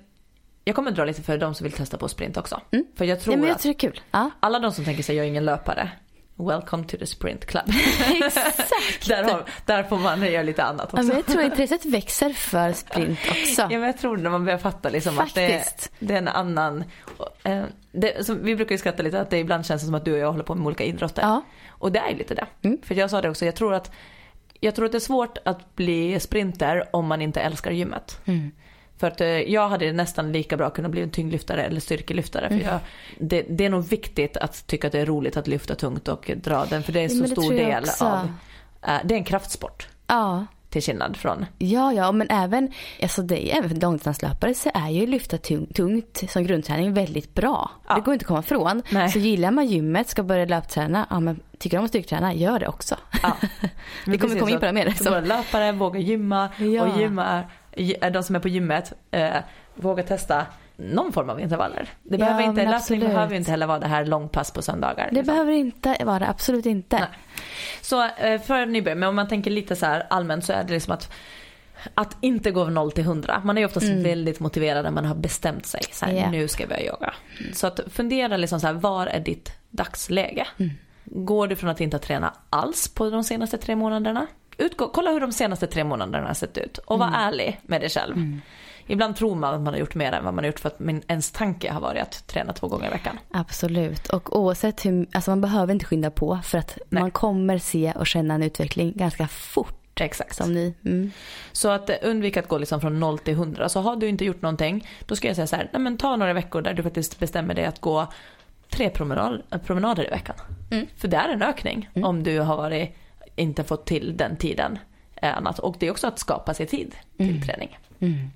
jag kommer dra lite för de som vill testa på sprint också. Mm. För jag tror ja, men jag att tror det är kul. Alla de som tänker sig jag är ingen löpare, welcome to the sprint club. Exakt. där, har, där får man göra lite annat Ja, också. men jag tror intresset växer för sprint också. Ja, men jag tror när man börjar fatta liksom att det, det är en annan... Eh, det, vi brukar ju skratta lite att det ibland känns som att du och jag håller på med olika idrotter. Ja. Och det är ju lite det. Mm. För jag sa det också, jag tror att jag tror att det är svårt att bli sprinter om man inte älskar gymmet. Mm. För att eh, jag hade nästan lika bra kunnat bli en tyngdlyftare eller styrkelyftare. Mm. För jag, det, det är nog viktigt att tycka att det är roligt att lyfta tungt och dra den. För det är en så stor del också. av... eh, det är en kraftsport Ja. till skillnad från... Ja, ja, men även, alltså det, även för långdistanslöpare så är ju lyfta tung, tungt som grundträning väldigt bra. Ja. Det går inte att komma ifrån. Nej. Så gillar man gymmet, ska börja löpträna, ja men tycker om att styrketräna, gör det också. Ja. Vi kommer komma in på det mer. Våra löpare vågar gymma Ja. och gymma, de som är på gymmet eh, vågar testa någon form av intervaller. Det Ja, behöver inte, löpning behöver inte heller vara det här långpass på söndagar. Det liksom. behöver inte vara det, absolut inte. Nej. Så eh, för nybörjare, men om man tänker lite så här allmänt så är det liksom att att inte gå av 0 till 100. Man är ju oftast väldigt motiverad när man har bestämt sig. Så här, Mm. Ja. Nu ska jag börja yoga. Så att fundera liksom så här, var är ditt dagsläge? Mm. Går du från att inte träna alls på de senaste tre månaderna? Utgå, kolla hur de senaste tre månaderna har sett ut och var Mm. ärlig med dig själv. Ibland tror man att man har gjort mer än vad man har gjort för att min, ens tanke har varit att träna två gånger i veckan. Absolut. Och oavsett hur, alltså man behöver inte skynda på för att Nej. man kommer se och känna en utveckling ganska fort. Exakt. Som ni. Mm. Så att eh, undvika att gå liksom från 0 till 100. Så har du inte gjort någonting, då ska jag säga så här, nej men ta några veckor där du faktiskt bestämmer dig att gå tre promenad, eh, promenader i veckan. Mm. För det är en ökning om du har varit, inte fått till den tiden. eh, Annat. Och det är också att skapa sig tid till träning. Mm.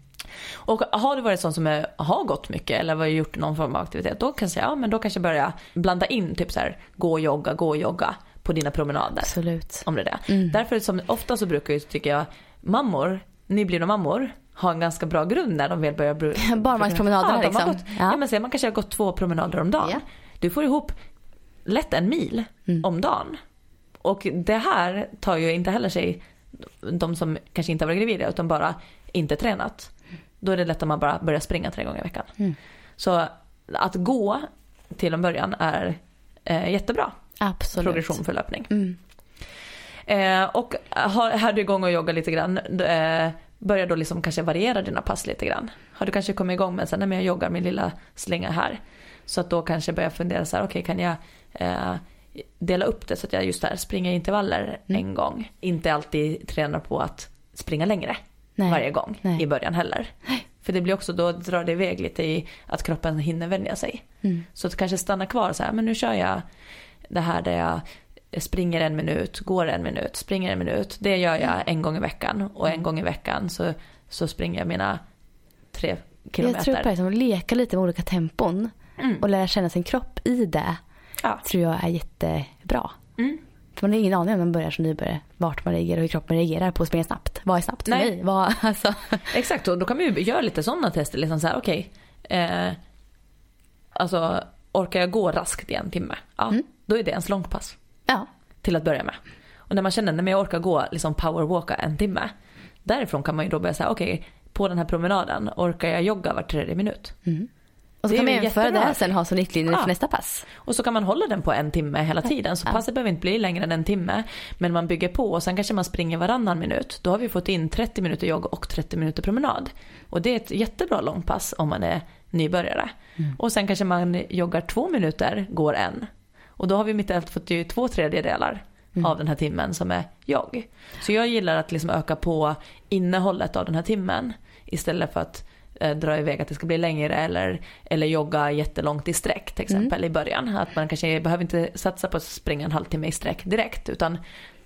Och har du varit sån som är, har gått mycket eller har gjort någon form av aktivitet, då kan jag säga, ja men då kanske börja blanda in typ så här, gå och jogga, gå och jogga på dina promenader. Absolut. Om det är det. Mm. Därför som ofta så brukar ju, tycker jag, mammor, nyblivna mammor, ha en ganska bra grund när de väl börjar... Barmarkspromenaderna ja, har liksom. Gått, Ja. ja. men säg, man kanske har gått två promenader om dagen. Ja. Du får ihop lätt en mil Mm. om dagen. Och det här tar ju inte heller sig de som kanske inte har varit gravida utan bara inte tränat. Då är det lätt att man bara börjar springa tre gånger i veckan. Mm. Så att gå till en början är eh, jättebra Absolut. progression för löpning. Mm. Eh, och har, är du igång och joggar lite grann, eh, börja då liksom kanske variera dina pass lite grann. Har du kanske kommit igång med att jag joggar min lilla slinga här. Så att då kanske börja fundera så här, okej kan jag eh, dela upp det så att jag just där springer intervaller Mm. en gång. Inte alltid tränar på att springa längre Nej. varje gång Nej. i början heller. För det blir också, då drar det iväg lite i att kroppen hinner vänja sig. Mm. Så att kanske stanna kvar så här, men nu kör jag det här där jag springer en minut, går en minut, springer en minut. Det gör jag en gång i veckan och en gång i veckan så, så springer jag mina tre kilometer. Jag tror på att leka lite med olika tempon Mm. och lära känna sin kropp i det Ja. tror jag är jättebra. Mm. För man har ingen aning om man börjar som nybörjare vart man reagerar och hur kroppen reagerar på att springa snabbt. Vad är snabbt för Nej. mig? Vad, alltså, Exakt, och då kan man ju göra lite sådana tester. Liksom så här, okej. eh, alltså, orkar jag gå raskt i en timme? Ja, Mm. då är det ens långpass. ja. Till att börja med. Och när man känner, att jag orkar gå liksom powerwalka en timme. Därifrån kan man ju då börja säga, okej, på den här promenaden orkar jag jogga var tredje minut. Och så Det kan man jämföra det sen ha som riktlinje Ja. för nästa pass. Och så kan man hålla den på en timme hela tiden. Så Ja. passet behöver inte bli längre än en timme. Men man bygger på och sen kanske man springer varannan minut. Då har vi fått in 30 minuter jogg och 30 minuter promenad. Och det är ett jättebra långpass om man är nybörjare. Och sen kanske man joggar två minuter, går en. Och då har vi mitt i allt fått ju två tredjedelar av den här timmen som är jogg. Så jag gillar att liksom öka på innehållet av den här timmen. Istället för att dra iväg att det ska bli längre eller, eller jogga jättelångt i sträck till exempel i början. Att man kanske behöver inte satsa på att springa en halvtimme i sträck direkt utan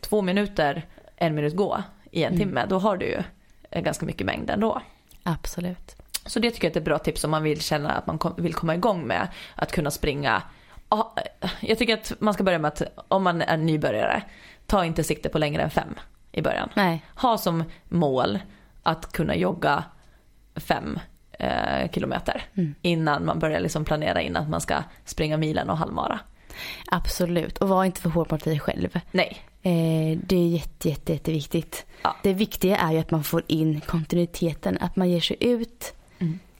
två minuter, en minut gå i en timme. Då har du ju eh, ganska mycket mängd ändå. Absolut. Så det tycker jag är ett bra tips om man vill känna att man vill komma igång med att kunna springa. Ja, Jag tycker att man ska börja med att om man är nybörjare, ta inte sikte på längre än fem i början. Nej. Ha som mål att kunna jogga fem eh, kilometer innan man börjar liksom planera in att man ska springa milen och halvmara. Absolut. Och var inte för hård mot dig själv. Nej, Eh, det är jätte, jätte, jätteviktigt. Ja. Det viktiga är ju att man får in kontinuiteten. Att man ger sig ut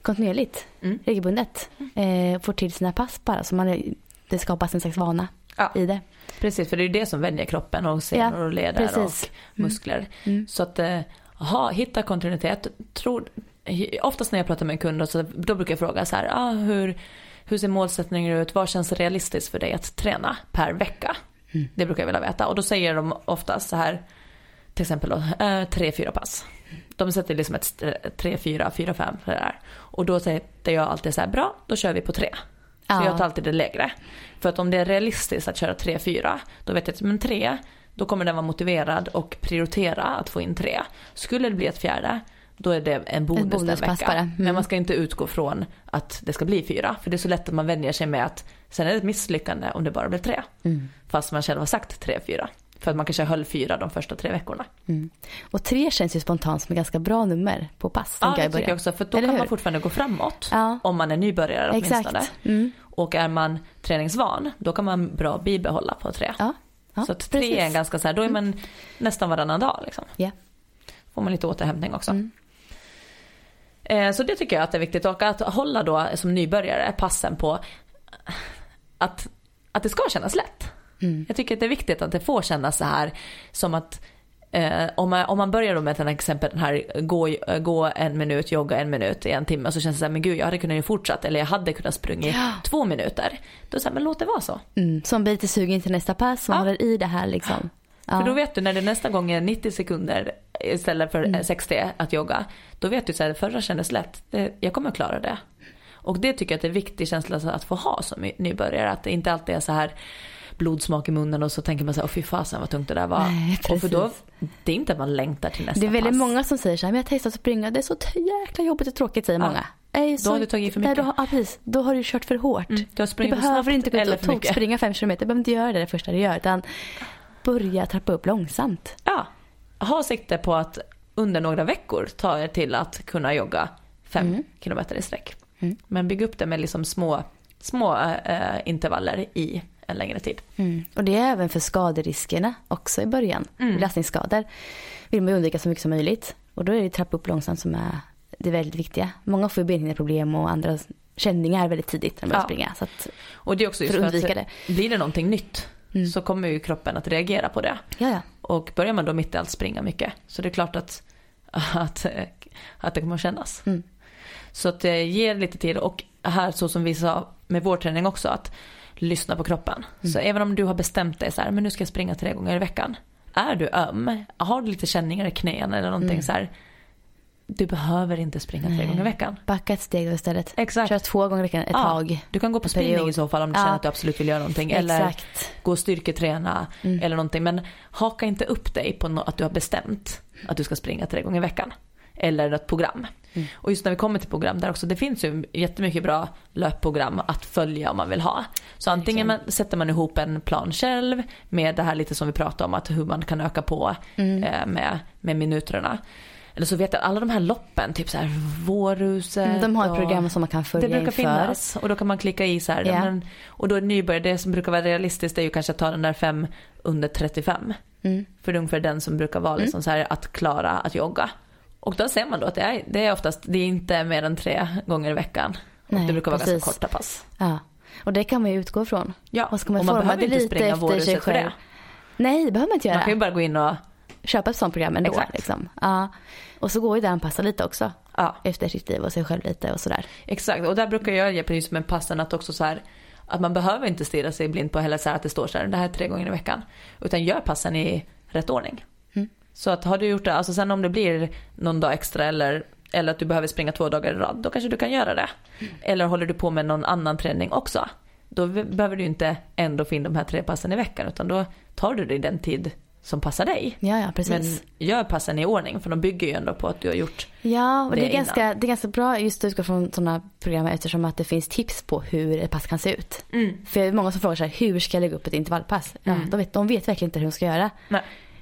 kontinuerligt, Mm. regelbundet. Eh, får till sina pass bara. Så man, det skapas en slags vana Ja. i det. precis för det är ju det som vänjer kroppen och senor Ja, och leder precis. och muskler. Mm. Så att eh, ha, hitta kontinuitet. Tror, oftast när jag pratar med en kund så, då brukar jag fråga så här, ah, hur, hur ser målsättningen ut? Vad känns realistiskt för dig att träna per vecka? Det brukar jag vilja veta. Och då säger de oftast så här, till exempel då, eh, tre, fyra pass. De sätter liksom ett tre, fyra, fyra, fem för det där. Och då säger jag alltid så här, bra, då kör vi på tre. Så Ja. jag tar alltid det lägre. För att om det är realistiskt att köra tre, fyra, då vet jag att men tre, då kommer den vara motiverad och prioritera att få in tre. Skulle det bli ett fjärde, då är det en bonus, den bonuspass veckan. bara. Mm. Men man ska inte utgå från att det ska bli fyra. För det är så lätt att man vänjer sig med att sen är det ett misslyckande om det bara blir tre. Mm. Fast man själv har sagt tre, fyra. För att man kanske höll fyra de första tre veckorna. Mm. Och tre känns ju spontant som ett ganska bra nummer på pass. Ja, det tycker jag också. För då Eller kan man hur? fortfarande gå framåt. Ja. Om man är nybörjare åtminstone. Mm. Och är man träningsvan, då kan man bra bibehålla på tre. Ja. ja. så tre precis. är en ganska så här, då är man nästan varannan dag liksom. Ja. Får man lite återhämtning också. Mm. Eh, Så det tycker jag att det är viktigt. Och att hålla då som nybörjare passen på att, att det ska kännas lätt. Mm. Jag tycker att det är viktigt att det får kännas så här som att eh, om, man, om man börjar då med till exempel den här gå, gå en minut, jogga en minut i en timme så känns det så här, men gud jag hade kunnat ju fortsatt eller jag hade kunnat sprungit Ja. två minuter. Då här, men låt det vara så. Mm. Så man blir lite sugen till nästa pass. Man Ja. håller i det här liksom. Ja. För då vet du när det nästa gång är 90 sekunder istället för Mm. eh, 60 att jogga. Då vet du så här, förra kändes lätt. Det, jag kommer att klara det. Och det tycker jag att det är en viktig känsla att få ha som ny- nybörjare. Att det inte alltid är så här blodsmak i munnen och så tänker man så här, åh fy fasen vad tungt det där var. Nej, och för då, det är inte att man längtar till nästa Det är väldigt pass. många som säger så här, men jag har testat att springa, det är så jäkla jobbigt och tråkigt säger Ja. många. Nej, så, har du tagit i för Nej, mycket. då, har- ja, precis. Då har du kört för hårt. Mm, du Du behöver inte gå ut och mycket. springa fem kilometer. Du behöver inte göra det det första du gör. Utan börja trappa upp långsamt. Ja, ha sikte på att under några veckor ta er till att kunna jogga fem Mm. kilometer i sträck. Mm. Men bygg upp det med liksom små, små eh, intervaller i en längre tid. Mm. Och det är även för skaderiskerna också i början. Mm. Belastningsskador vill man undvika så mycket som möjligt. Och då är det trappa upp långsamt som är det väldigt viktiga. Många får ju benhinneproblem och andra känningar väldigt tidigt när de börjar Ja. springa. Så att, Och det är också just För för att undvika blir det någonting nytt Mm. så kommer ju kroppen att reagera på det. ja, ja. Och börjar man då mitt i allt springa mycket så det är klart att, att, att det kommer att kännas. Mm. Så att ge lite tid och här så som vi sa med vår träning också att lyssna på kroppen. Mm. Så även om du har bestämt dig så här, men nu ska jag springa tre gånger i veckan. Är du öm, har du lite känningar i knän eller någonting Mm. så här. Du behöver inte springa tre Nej. gånger i veckan. Backa ett steg då istället. Exakt. Kör två gånger i veckan ett Ja, tag. Du kan gå på spinning period. i så fall om du Ja. känner att du absolut vill göra någonting. Eller Exakt. gå och styrketräna eller någonting. Men haka inte upp dig på no- att du har bestämt att du ska springa tre gånger i veckan. eller ett program. Och just när vi kommer till program där också, det finns ju jättemycket bra löpprogram att följa om man vill ha. Så antingen man, sätter man ihop en plan själv med det här lite som vi pratade om, att hur man kan öka på eh, med, med minuterna. Eller så vet jag alla de här loppen, typ så här Vårhuset. Mm, De har ett och- program som man kan följa det brukar inför. finnas och då kan man klicka i så här. Ja. Men, och då är nybörjare, det som brukar vara realistiskt är ju kanske att ta den där fem under 35. Mm. För det är ungefär den som brukar vara liksom så här att klara att jogga. Och då ser man då att det är, det är oftast, det är inte mer än tre gånger i veckan. Och Nej, det brukar vara precis. ganska korta pass. Ja. Och det kan man ju utgå från. Ja, Och ska man och man behöver inte springa Vårhuset för det. Nej, det behöver man inte göra. Man kan ju bara gå in och, Köpa ett sånt program ändå. Exakt. Liksom. Ja. Och så går ju det att anpassa lite också. ja Efter sitt liv och sig själv lite och sådär. exakt. Och där brukar jag ge precis med passen att också så här att man behöver inte stirra sig blind på heller så här att det står så här, det här är tre gånger i veckan. Utan gör passen i rätt ordning. Mm. Så att har du gjort det, alltså sen om det blir någon dag extra eller, eller att du behöver springa två dagar i rad, då kanske du kan göra det. Eller håller du på med någon annan träning också, då be- behöver du inte ändå få in de här tre passen i veckan, utan då tar du dig den tid som passar dig. Ja, ja precis. Men gör passen i ordning, för de bygger ju ändå på att du har gjort Ja, och det, det är ganska, det är ganska bra just att utgå från sådana program eftersom att det finns tips på hur ett pass kan se ut. Mm. För det är många som frågar här, hur ska jag lägga upp ett intervallpass? Ja, de, vet, de vet verkligen inte hur de ska göra. Nej.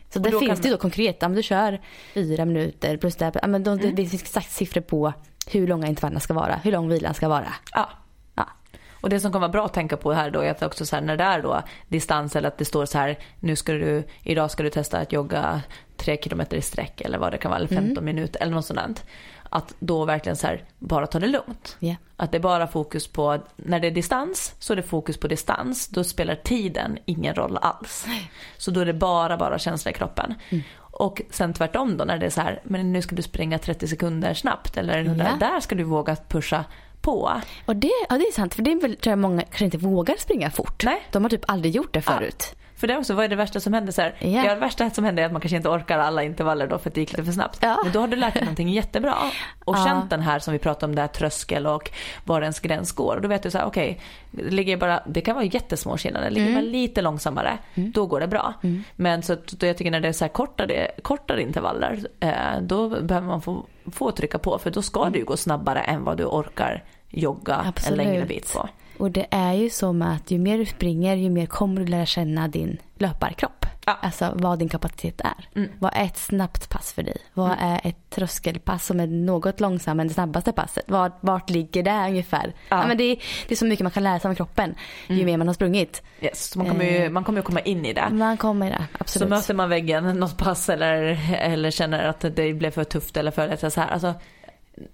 Så Och där finns det ju då konkret, om du kör fyra minuter plus det, ja, men de, Mm. det finns exakt siffror på hur långa intervallerna ska vara, hur lång vilan ska vara. Ja. Och det som kan vara bra att tänka på här då är att också så här när det är då distans eller att det står så här nu ska du, idag ska du testa att jogga tre kilometer i sträck eller vad det kan vara, eller 15 minuter eller något sådant. Att då verkligen så här bara ta det lugnt. Ja. Att det är bara fokus på, när det är distans så är det fokus på distans. Då spelar tiden ingen roll alls. Så då är det bara, bara känsla i kroppen. Mm. Och sen tvärtom då när det är så här, men nu ska du springa 30 sekunder snabbt eller där, där ska du våga pusha på. Och det, ja, det är sant, för det är väl tror jag många kanske inte vågar springa fort. Nej. De har typ aldrig gjort det förut. För det också, vad är det värsta som händer? Så här, ja. det värsta som händer är att man kanske inte orkar alla intervaller då för att det gick lite för snabbt. Ja. Men då har du lärt dig någonting jättebra. Och Ja. känt den här som vi pratade om, där tröskel och var ens gräns går. Och då vet du så här, okej, det ligger bara, det kan vara jättesmå skillnader. Ligger man lite långsammare, då går det bra. Men så då jag tycker när det är så här kortare, kortare intervaller, eh, då behöver man få, få trycka på. För då ska det ju gå snabbare än vad du orkar jogga Absolut. en längre bit på. Och det är ju som att ju mer du springer ju mer kommer du lära känna din löparkropp. Ja. Alltså vad din kapacitet är. Mm. Vad är ett snabbt pass för dig? Vad är ett tröskelpass som är något långsammare än det snabbaste passet? Vart, vart ligger det ungefär? Ja. men det, är, det är så mycket man kan lära sig om kroppen ju Mm. mer man har sprungit. Yes, så man kommer ju man kommer ju komma in i det. Man kommer det, absolut. Så möter man väggen något pass eller, eller känner att det blev för tufft eller för lätt så här. Alltså,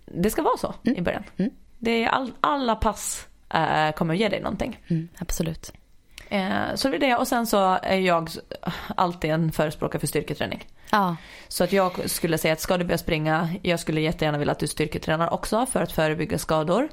det ska vara så i början. Mm. Det är all, alla pass eh, kommer ge dig någonting. Mm, absolut. Eh, så det är det och sen så är jag alltid en förespråkare för styrketräning. Ja, Så att jag skulle säga att ska du börja springa, jag skulle jättegärna vilja att du styrketränar också för att förebygga skador.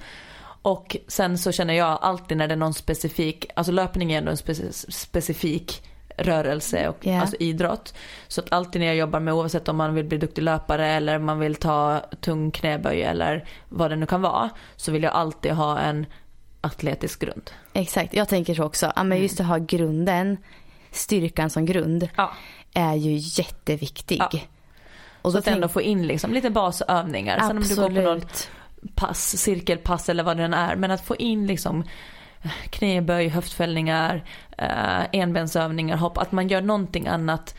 Och sen så känner jag alltid när det är någon specifik, alltså löpning är ändå en speci- specifik rörelse och Ja. alltså idrott. Så att alltid när jag jobbar med oavsett om man vill bli duktig löpare eller man vill ta tung knäböj eller vad det nu kan vara så vill jag alltid ha en atletisk grund. exakt. Jag tänker så också. Ja, men Mm. just att ha grunden, styrkan som grund, Ja. är ju jätteviktig. Ja. Och Så att ändå få in liksom lite basövningar. Sen om du går på Absolut. pass, cirkelpass eller vad det än är. Men att få in liksom knäböj, höftfällningar, eh, enbensövningar, hopp. Att man gör någonting annat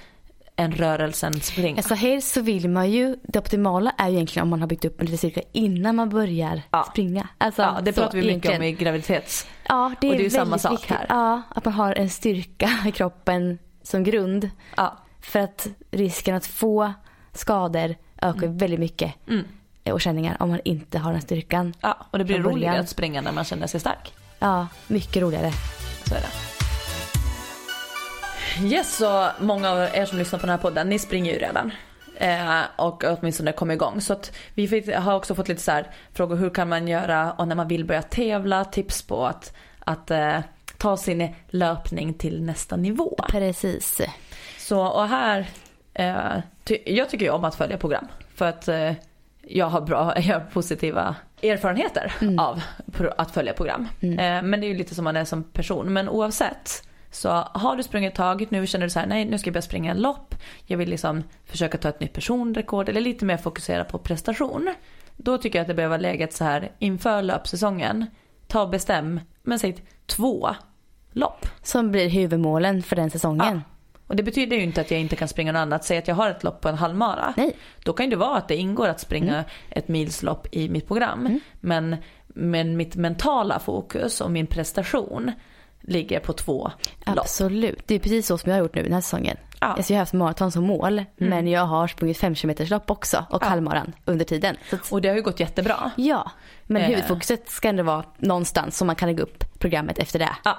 än rörelsen springa. Alltså helst så vill man ju, det optimala är ju egentligen om man har byggt upp en liten styrka innan man börjar Ja. springa. Alltså, ja, det pratar vi mycket om egentligen. i graviditets... Ja, det är, och det är ju väldigt samma sak viktigt. här. Ja, att man har en styrka i kroppen som grund. Ja. För att risken att få skador ökar väldigt mycket. Mm. Och känningar om man inte har den styrkan. ja, och det blir roligare att springa när man känner sig stark. Ja, mycket roligare. Så är det. Yes, så många av er som lyssnar på den här podden, ni springer ju redan. Eh, och åtminstone kom igång. Så att vi fick, har också fått lite så här frågor, hur kan man göra och när man vill börja tävla, tips på att, att eh, ta sin löpning till nästa nivå. Precis. Så och här, eh, ty, jag tycker ju om att följa program. För att eh, jag har bra, jag har positiva erfarenheter av pro, att följa program. Eh, men det är ju lite som man är som person. Men oavsett Så har du sprungit ett tag, nu känner du så här, nej nu ska jag börja springa en lopp. Jag vill liksom försöka ta ett nytt personrekord eller lite mer fokusera på prestation. Då tycker jag att det behöver vara läget så här inför löpsäsongen. Ta och bestäm, men säg två lopp. Som blir huvudmålen för den säsongen. Ja. Och det betyder ju inte att jag inte kan springa något annat. Säg att jag har ett lopp på en halvmara. Nej. Då kan det vara att det ingår att springa Mm. ett milslopp i mitt program. Men, men mitt mentala fokus och min prestation ligger på två lopp. Absolut. Det är precis så som jag har gjort nu den här säsongen. Ja. Mm. Alltså jag har haft maraton som mål. Men jag har sprungit 5 km lopp också. Och Ja. halvmaran under tiden. Att, Och det har ju gått jättebra. ja. Men Eh. huvudfokuset ska ändå vara någonstans så man kan lägga upp programmet efter det. Ja.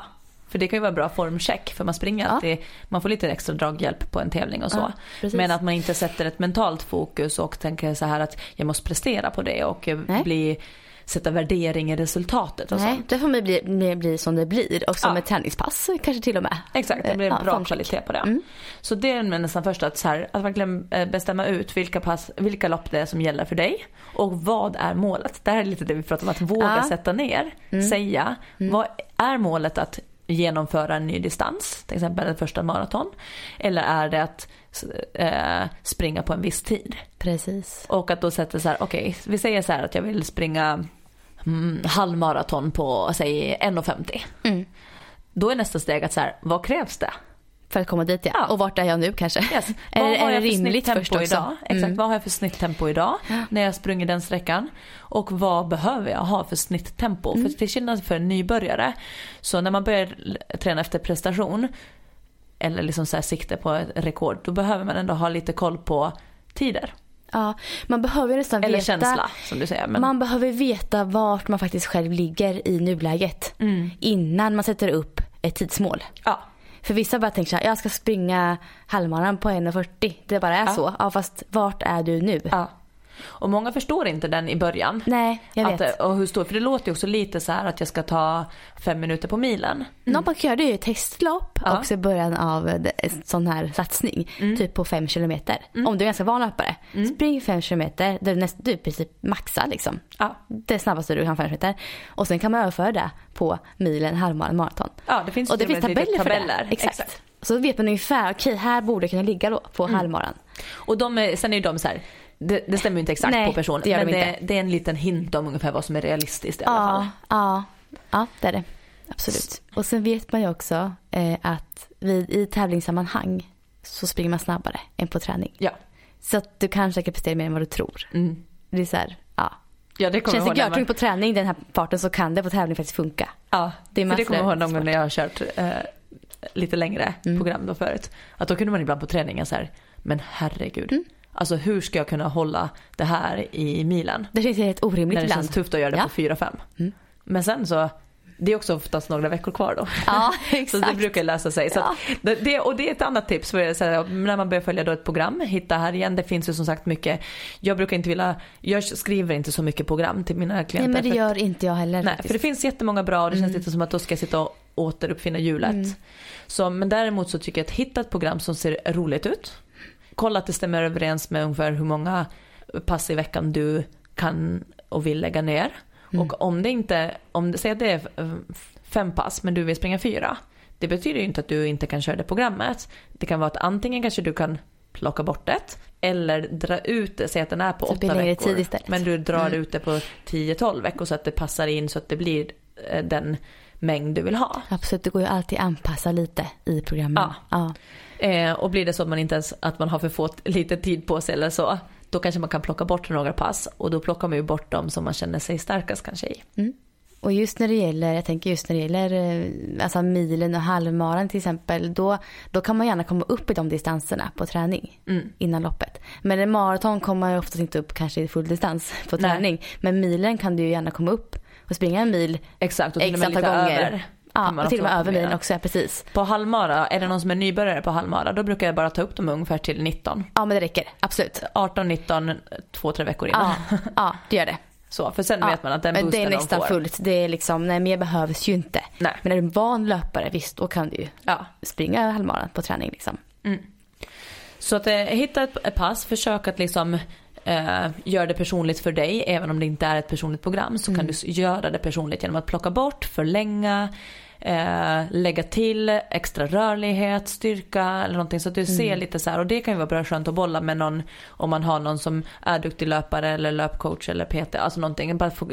För det kan ju vara bra formcheck för man springer Ja. alltid, man får lite extra draghjälp på en tävling och så. Ja. Men att man inte sätter ett mentalt fokus och tänker så här att jag måste prestera på det och eh, Nej. bli, sätta värdering i resultatet och Nej, sånt. det får bli, bli, bli som det blir. Och som Ja. ett träningspass kanske till och med. Exakt, det blir Ja, bra kvalitet på det. Mm. Så det är nästan först att, så här, att verkligen eh, bestämma ut vilka, pass, vilka lopp det är som gäller för dig och vad är målet. Det här är lite det vi pratar om, att våga Ja. sätta ner, säga vad är målet att genomföra en ny distans, till exempel ett första maraton. Eller är det att eh, springa på en viss tid. Precis. Och att då sätta så här, okej, vi säger så här att jag vill springa mm, halvmaraton på, säg 1.50. Mm. Då är nästa steg att så här, vad krävs det? För att komma dit ja. Ja. Och vart är jag nu kanske? Yes. Är, Vad har är det för rimligt snitttempo först också? Idag? Exakt, Mm. vad har jag för snitttempo idag när jag springer den sträckan? Och vad behöver jag ha för snitttempo? Mm. För till skillnad för en nybörjare, så när man börjar träna efter prestation eller liksom så här sikte på ett rekord, då behöver man ändå ha lite koll på tider. Ja, man behöver nästan Eller veta. känsla som du säger. Men, Man behöver veta vart man faktiskt själv ligger i nuläget. Mm. Innan man sätter upp ett tidsmål. ja, För vissa bara tänker så här, jag ska springa halvmaran på 1.40. Det bara är Ja. så. Ja fast vart är du nu? ja. Och många förstår inte den i början. Nej, jag Att, vet. och hur stor, för det låter ju också lite så att jag ska ta fem minuter på milen. Göra det är ju testlopp Ja. också i början av en sån här satsning. Typ på 5 kilometer. Om du är ganska van löpare. Spring 5 kilometer du, näst, du i princip maxar liksom. Ja. Det snabbaste du kan 5 kilometer. Och sen kan man överföra det på milen, halvmaran, maraton. Ja, det finns Och det finns tabeller för det. Exakt. Så vet man ungefär, okej här borde jag kunna ligga då på Mm. halvmaran. Och de sen är ju de så här, det, det stämmer ju inte exakt Nej, på personen. det gör men de det, det är en liten hint om ungefär vad som är realistiskt i alla fall. Ja, ja, ja det är det. Absolut. Och sen vet man ju också eh, att vid, i tävlingssammanhang så springer man snabbare än på träning. Ja. Så att du kan säkert prestera mer än vad du tror. Mm. Det är så här, ja. Ja, det kommer Känns det görtungt man- på träning den här farten så kan det på tävling faktiskt funka. Ja, Det är för det kommer jag ihåg någon gång när jag har kört eh, lite längre Mm. program då förut. Att då kunde man ibland på träningen så här, men herregud. Mm. Alltså hur ska jag kunna hålla det här i milen? Det känns helt orimligt När det ibland. känns tufft att göra det Ja. på 4-5. Mm. Men sen så, det är också oftast några veckor kvar då. Ja, Så exakt. det brukar lösa sig. Så Ja. det, och det är ett annat tips. För säger, när man börjar följa då ett program, hitta här igen. Det finns ju som sagt mycket. Jag brukar inte vilja, jag skriver inte så mycket program till mina Nej klienter. men det gör inte jag heller Nej, faktiskt. för det finns jättemånga bra och det känns Mm. lite som att då ska jag sitta och återuppfinna hjulet. Så, men däremot så tycker jag att hitta ett program som ser roligt ut. Kolla att det stämmer överens med ungefär hur många pass i veckan du kan och vill lägga ner. Mm. Och om det inte, om säg att det är fem pass men du vill springa fyra. Det betyder ju inte att du inte kan köra det programmet. Det kan vara att antingen kanske du kan plocka bort det eller dra ut det, säg att den är på Så åtta veckor. Men du drar Mm. ut det på 10-12 veckor så att det passar in så att det blir eh, den mängd du vill ha. Absolut, det går ju alltid att anpassa lite i programmen. Ja. ja. Eh, och blir det så att man inte ens, att man har för få lite tid på sig eller så, då kanske man kan plocka bort några pass och då plockar man ju bort dem som man känner sig starkast kanske i. Och just när det gäller, jag tänker just när det gäller eh, alltså milen och halvmaran till exempel, då, då kan man gärna komma upp i de distanserna på träning Mm. innan loppet. Men en maraton kommer man ju oftast inte upp kanske i full distans på Nej. träning. Men milen kan du ju gärna komma upp och springa en mil Exakt, och till x med antal gånger. över. Ja, och till och med över milen också, ja, precis. På halvmara, är det någon som är nybörjare på halvmara, då brukar jag bara ta upp dem ungefär till 19. Ja men det räcker, absolut. 18, 19, två, tre veckor innan. Ja, ja det gör det. Så, för sen Ja, vet man att den boosten det är de nästan får. fullt. Det är liksom, nej mer behövs ju inte. Nej. Men är du en van löpare, visst då kan du ju Ja. springa halvmaran på träning liksom. Så att eh, hitta ett, pass, försök att liksom eh, göra det personligt för dig. Även om det inte är ett personligt program så kan du göra det personligt genom att plocka bort, förlänga, eh, lägga till extra rörlighet, styrka eller någonting så att du ser lite så här och det kan ju vara bra skönt att bolla med någon om man har någon som är duktig löpare eller löpcoach eller PT, alltså någonting. Bara få,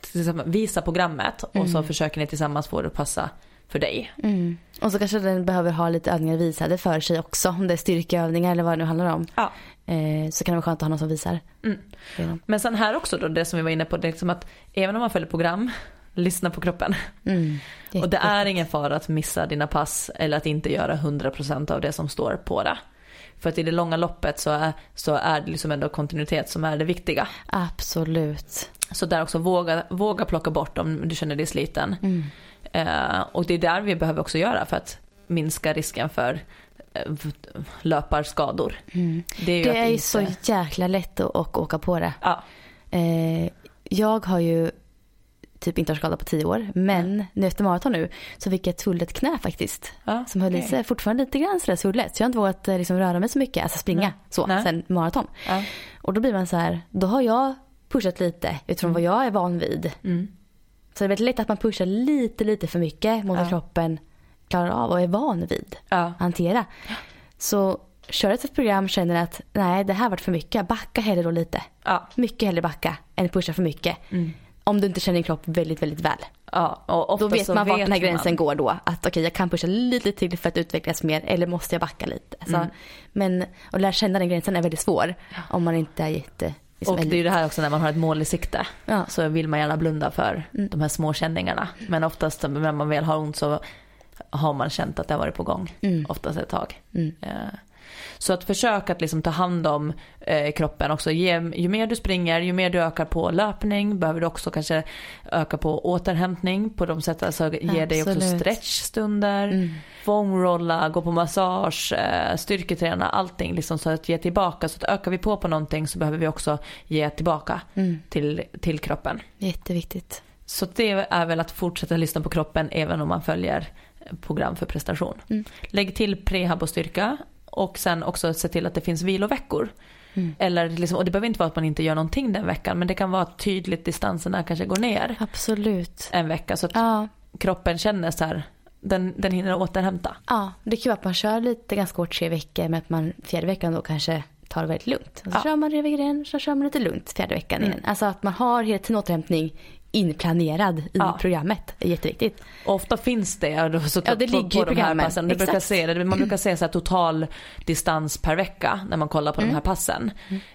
till exempel, visa programmet och så försöker ni tillsammans få det att passa för dig. Mm. Och så kanske den behöver ha lite övningar visade för sig också. Om det är styrkeövningar eller vad det nu handlar om. Ja. Eh, så kan det vara skönt att ha någon som visar. Mm. Men sen här också då, det som vi var inne på, det är liksom att även om man följer program, lyssna på kroppen. Mm. Och det är ingen fara att missa dina pass eller att inte göra 100% av det som står på det. För att i det långa loppet så är, så är det liksom ändå kontinuitet som är det viktiga. Absolut. Så där också våga, våga plocka bort om du känner dig sliten. Mm. Eh, och det är där vi behöver också göra för att minska risken för eh, löparskador. Mm. Det är ju Det är inte- så jäkla lätt att, att åka på det. Ja, Eh, jag har ju typ inte varit skadad på tio år. Men nu efter maraton nu så fick jag ett svullet knä faktiskt. ja, Som höll i okej. sig fortfarande lite grann sådär svullet. Så jag har inte vågat eh, liksom, röra mig så mycket, alltså springa Nej. så Nej. sen maraton. Ja. Och då blir man så här, då har jag pushat lite utifrån vad jag är van vid. Mm. Så det är väldigt lätt att man pushar lite, lite för mycket mot Ja. vad kroppen klarar av och är van vid Ja. att hantera. Så kör ett program känner att nej det här varit för mycket, backa hellre då lite. Ja. Mycket hellre backa än pusha för mycket. Mm. Om du inte känner din kropp väldigt, väldigt väl. Ja, och Då vet man vart den här man- gränsen går då. Att okej jag kan pusha lite, lite till för att utvecklas mer eller måste jag backa lite. Alltså, Mm. Men att lära känna den gränsen är väldigt svår om man inte är jätte... Liksom, Och det är ju det här också när man har ett mål i sikte. Ja. Så vill man gärna blunda för Mm. de här små känningarna. Men oftast när man väl har ont så har man känt att det har varit på gång. Mm. Oftast ett tag. Mm. Eh, Så att försöka att liksom ta hand om eh, kroppen också. Ge, ju mer du springer, ju mer du ökar på löpning behöver du också kanske öka på återhämtning på de sätt. Alltså ge dig också stretchstunder, Mm. foamrolla, gå på massage, eh, styrketräna, allting liksom så att ge tillbaka. Så att ökar vi på på någonting så behöver vi också ge tillbaka Mm. till, till kroppen. Jätteviktigt. Så det är väl att fortsätta lyssna på kroppen även om man följer program för prestation. Mm. Lägg till prehab och styrka och sen också se till att det finns viloveckor. Mm. Eller liksom, och det behöver inte vara att man inte gör någonting den veckan men det kan vara tydligt distanserna kanske går ner Absolut. en vecka så att Ja. kroppen känner så här, den, den hinner återhämta. ja, det kan vara att man kör lite ganska hårt tre veckor men att man fjärde veckan då kanske tar det väldigt lugnt. Och så Ja. kör man igen så kör man lite lugnt fjärde veckan Mm. igen. Alltså att man har hela tiden återhämtning inplanerad i Ja. programmet. är jätteviktigt. Och ofta finns det, då, så Ja, det på, ligger på de här passen. Du brukar se det, man brukar se så total distans per vecka när man kollar på Mm. de här passen.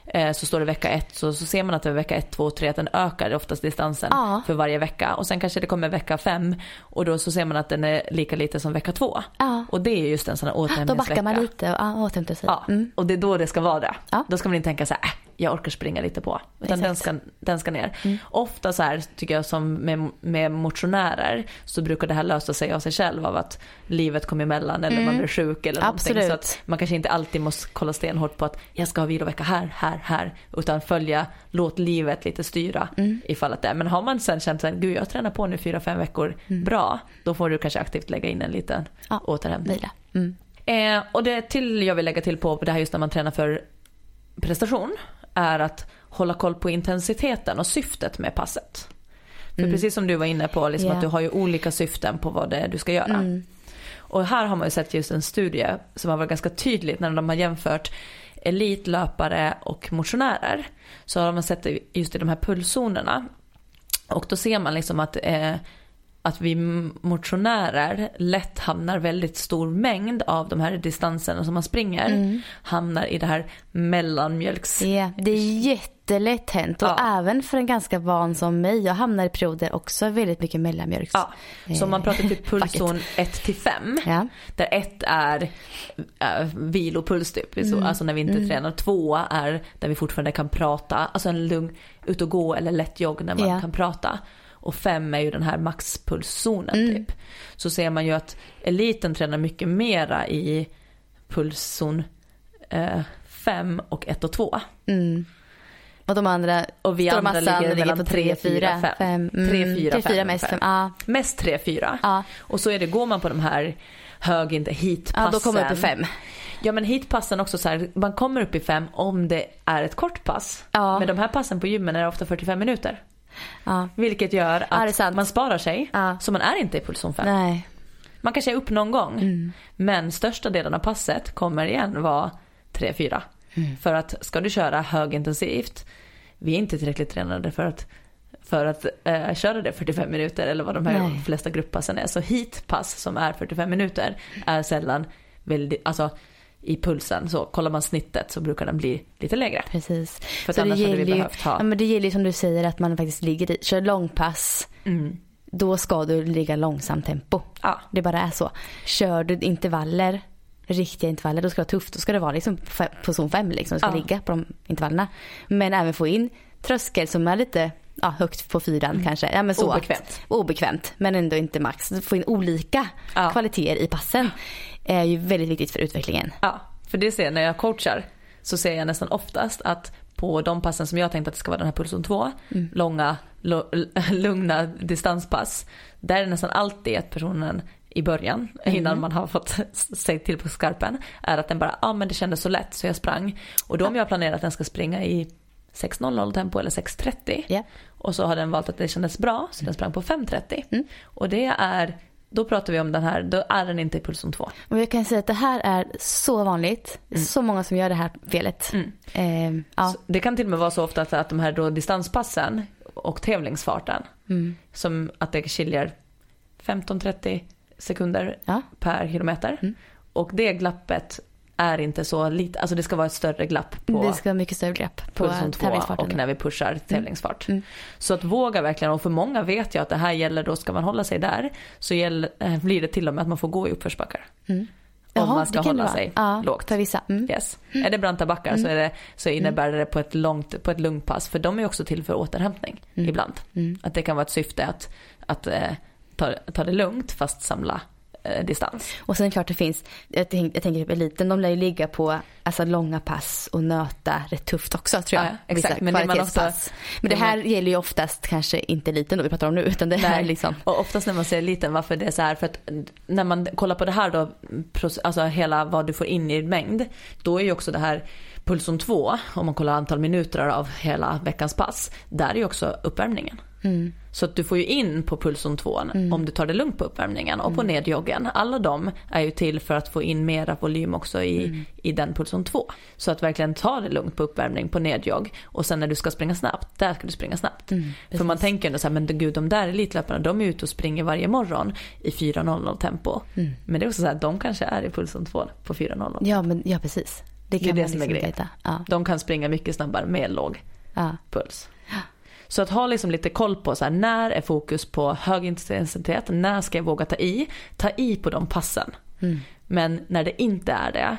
Eh, så står det vecka ett, så, så ser man att det är vecka ett, två, tre, att den ökar oftast distansen Ja. för varje vecka. Och sen kanske det kommer vecka fem och då så ser man att den är lika lite som vecka två. Ja. Och det är just en sån här Då återhämtningsvecka. backar man lite och ja, återhämtar sig. Ja, Mm. och det är då det ska vara det. Då ska man inte tänka så här, äh, jag orkar springa lite på. Utan den ska, den ska ner. Mm. Ofta så här tycker jag som med, med motionärer så brukar det här lösa sig av sig själv av att livet kommer emellan eller Mm. man blir sjuk eller någonting. Absolut. Så att man kanske inte alltid måste kolla stenhårt på att jag ska ha vilovecka här, här, här. Utan följa, låt livet lite styra Mm. ifall att det är. Men har man sen känt att gud jag tränar på nu fyra, fem veckor, bra. Då får du kanske aktivt lägga in en liten Mm. Ja, återhämtning. Mm. Eh, och det till jag vill lägga till på det här just när man tränar för prestation är att hålla koll på intensiteten och syftet med passet. För Mm. precis som du var inne på, liksom Ja. att du har ju olika syften på vad det är du ska göra. Mm. Och här har man ju sett just en studie som har varit ganska tydligt när de har jämfört elitlöpare och motionärer. Så har man sett det just i de här pulszonerna. Och då ser man liksom att, eh, att vi motionärer lätt hamnar väldigt stor mängd av de här distanserna som man springer. Mm. Hamnar i det här mellanmjölks... Ja, det är jättelätt hänt och Ja. även för en ganska van som mig. Jag hamnar i perioder också väldigt mycket mellanmjölks. Ja, så om man pratar typ pulszon Facket. 1 till 5. Ja. Där ett är äh, vilopuls typ, Mm. alltså när vi inte tränar. Två är där vi fortfarande kan prata, alltså en lugn ut och gå eller lätt jogg när man Ja. kan prata. Och fem är ju den här maxpulszonen Mm. typ. Så ser man ju att eliten tränar mycket mera i pulszon 5 och 1 och 2. Mm. Och de andra, Och vi andra massan ligger mellan 3, 4, 5. 5. Mm. 3, 4, 3, 4 5 mest. 5. Mest 3, 4. Ja. Och så är det, går man på de här hög, inte heatpassen. ja, då kommer jag upp i 5. Ja men heatpassen också så här, man kommer upp i 5 om det är ett kort pass. Ja. Men de här passen på gymmen är ofta 45 minuter. Ja. Vilket gör Ja, att sant. man sparar sig. Ja. Så man är inte i pulszon 5. Nej. Man kanske är upp någon gång. Mm. Men största delen av passet kommer igen vara 3-4. Mm. För att ska du köra högintensivt, vi är inte tillräckligt tränade för att, för att eh, köra det 45 minuter eller vad de här Nej. flesta grupppassen är. Så heatpass som är 45 minuter är sällan väldigt, alltså i pulsen så kollar man snittet så brukar den bli lite lägre. Precis. För Så det annars hade vi ju, behövt ha- ja, men det gäller ju som du säger att man faktiskt ligger i, kör långpass. Mm. Då ska du ligga långsamt tempo. Ja. Det bara är så. Kör du intervaller, riktiga intervaller, då ska det vara tufft. Då ska det vara liksom på zon 5 liksom. Du ska Ja. ligga på de intervallerna. Men även få in tröskel som är lite ja, högt på fyran kanske. Ja, men så. Mm. Obekvämt. Obekvämt, men ändå inte max. Få in olika Ja. kvaliteter i passen är ju väldigt viktigt för utvecklingen. Ja, för det ser jag när jag coachar så ser jag nästan oftast att på de passen som jag tänkt att det ska vara den här pulsen 2, Mm. långa, lugna distanspass, där är det nästan alltid att personen i början, Mm. innan man har fått sig till på skarpen, är att den bara, ja ah, men det kändes så lätt så jag sprang. Och då om jag har planerat att den ska springa i 6.00 tempo eller 6.30 Ja. och så har den valt att det kändes bra så den sprang på 5.30. Mm. Och det är, då pratar vi om den här, då är den inte i pulsen 2. Och jag kan säga att det här är så vanligt. Är Så många som gör det här felet. Mm. Eh, ja. Det kan till och med vara så ofta att, att de här då distanspassen och tävlingsfarten, Mm. som att det skiljer 15-30 sekunder Ja. per kilometer. Mm. Och det glappet är inte så lite, alltså det ska vara ett större glapp på Det ska vara mycket större grepp på pulsen 2 tävlingsfarten. och när vi pushar tävlingsfart. Mm. Så att våga verkligen, och för många vet jag att det här gäller, då ska man hålla sig där, så gäller, eh, blir det till och med att man får gå i uppförsbackar. Mm. Om Jaha, man ska hålla sig ja, lågt. För vissa. Mm. Yes. Är det branta backar så, är det, så innebär det på ett, långt, på ett lugnt pass. För de är också till för återhämtning ibland. Mm. Att det kan vara ett syfte att, att eh, ta, ta det lugnt fast samla eh, distans. Och sen klart det finns, jag, tänk, jag tänker typ eliten, de lär ju ligga på alltså, långa pass och nöta rätt tufft också tror jag. Ja, exakt. Men det man kvalitetspass. Men det det man- här gäller ju oftast kanske inte eliten då vi pratar om nu utan det här är liksom. Och oftast när man ser liten, varför det är så här, för att när man kollar på det här då, alltså hela vad du får in i mängd, då är ju också det här pulson 2, om man kollar antal minuter av hela veckans pass, där är ju också uppvärmningen. Mm. Så att du får ju in på pulson 2 om du tar det lugnt på uppvärmningen och på Mm. nedjoggen. Alla de är ju till för att få in mera volym också i, Mm. i den pulson 2. Så att verkligen ta det lugnt på uppvärmning på nedjogg och sen när du ska springa snabbt, där ska du springa snabbt. Mm, för man tänker ändå så här, men gud de där elitlöparna de är ute och springer varje morgon i 4.00 tempo. Mm. Men det är också så här, de kanske är i pulson 2 på 4.00. Ja men ja precis. Det Det kan är det man som är liksom grejen. veta. Ja. De kan springa mycket snabbare med låg Ja. puls. Så att ha liksom lite koll på så här, när är fokus på hög intensitet, när ska jag våga ta i? Ta i på de passen. Mm. Men när det inte är det,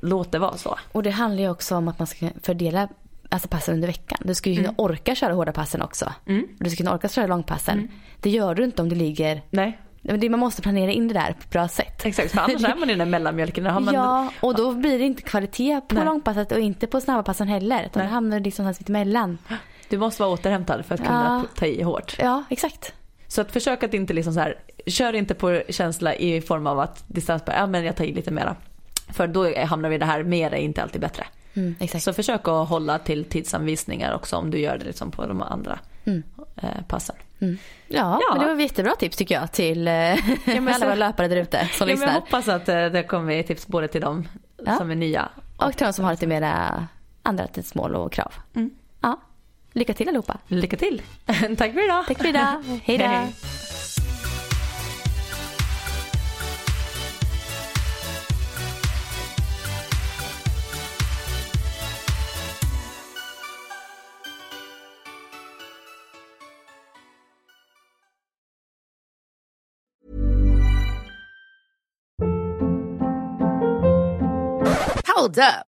låt det vara så. Och det handlar ju också om att man ska fördela alltså passen under veckan. Du ska ju kunna orka köra hårda passen också. Mm. Du ska kunna orka köra långpassen. Det gör du inte om du ligger Nej, Man måste planera in det där på ett bra sätt. exakt. För annars är man i den där mellanmjölken. Där man, Ja, och då blir det inte kvalitet på Nej. långpasset och inte på snabba passen heller. Utan då hamnar det liksom någonstans mitt emellan. Du måste vara återhämtad för att kunna Ja. ta i hårt. Ja, exakt. Så att försök att inte liksom så här, kör inte på känsla i form av att distans, ja men jag tar i lite mera. För då hamnar vi i det här, mer är inte alltid bättre. Mm, exakt. Så försök att hålla till tidsanvisningar också om du gör det liksom på de andra Mm. eh, passen. Mm. Ja, Ja. det var jättebra tips tycker jag till eh, men alla så- våra löpare där ute som Ja, men jag lyssnar. hoppas att eh, det kommer tips både till dem Ja. som är nya. Och till de som har lite mera andra tidsmål och krav. Mm. Lycka till allihopa. Lycka till! Tack för idag! Tack för idag. Hej då. Hej. Hold up.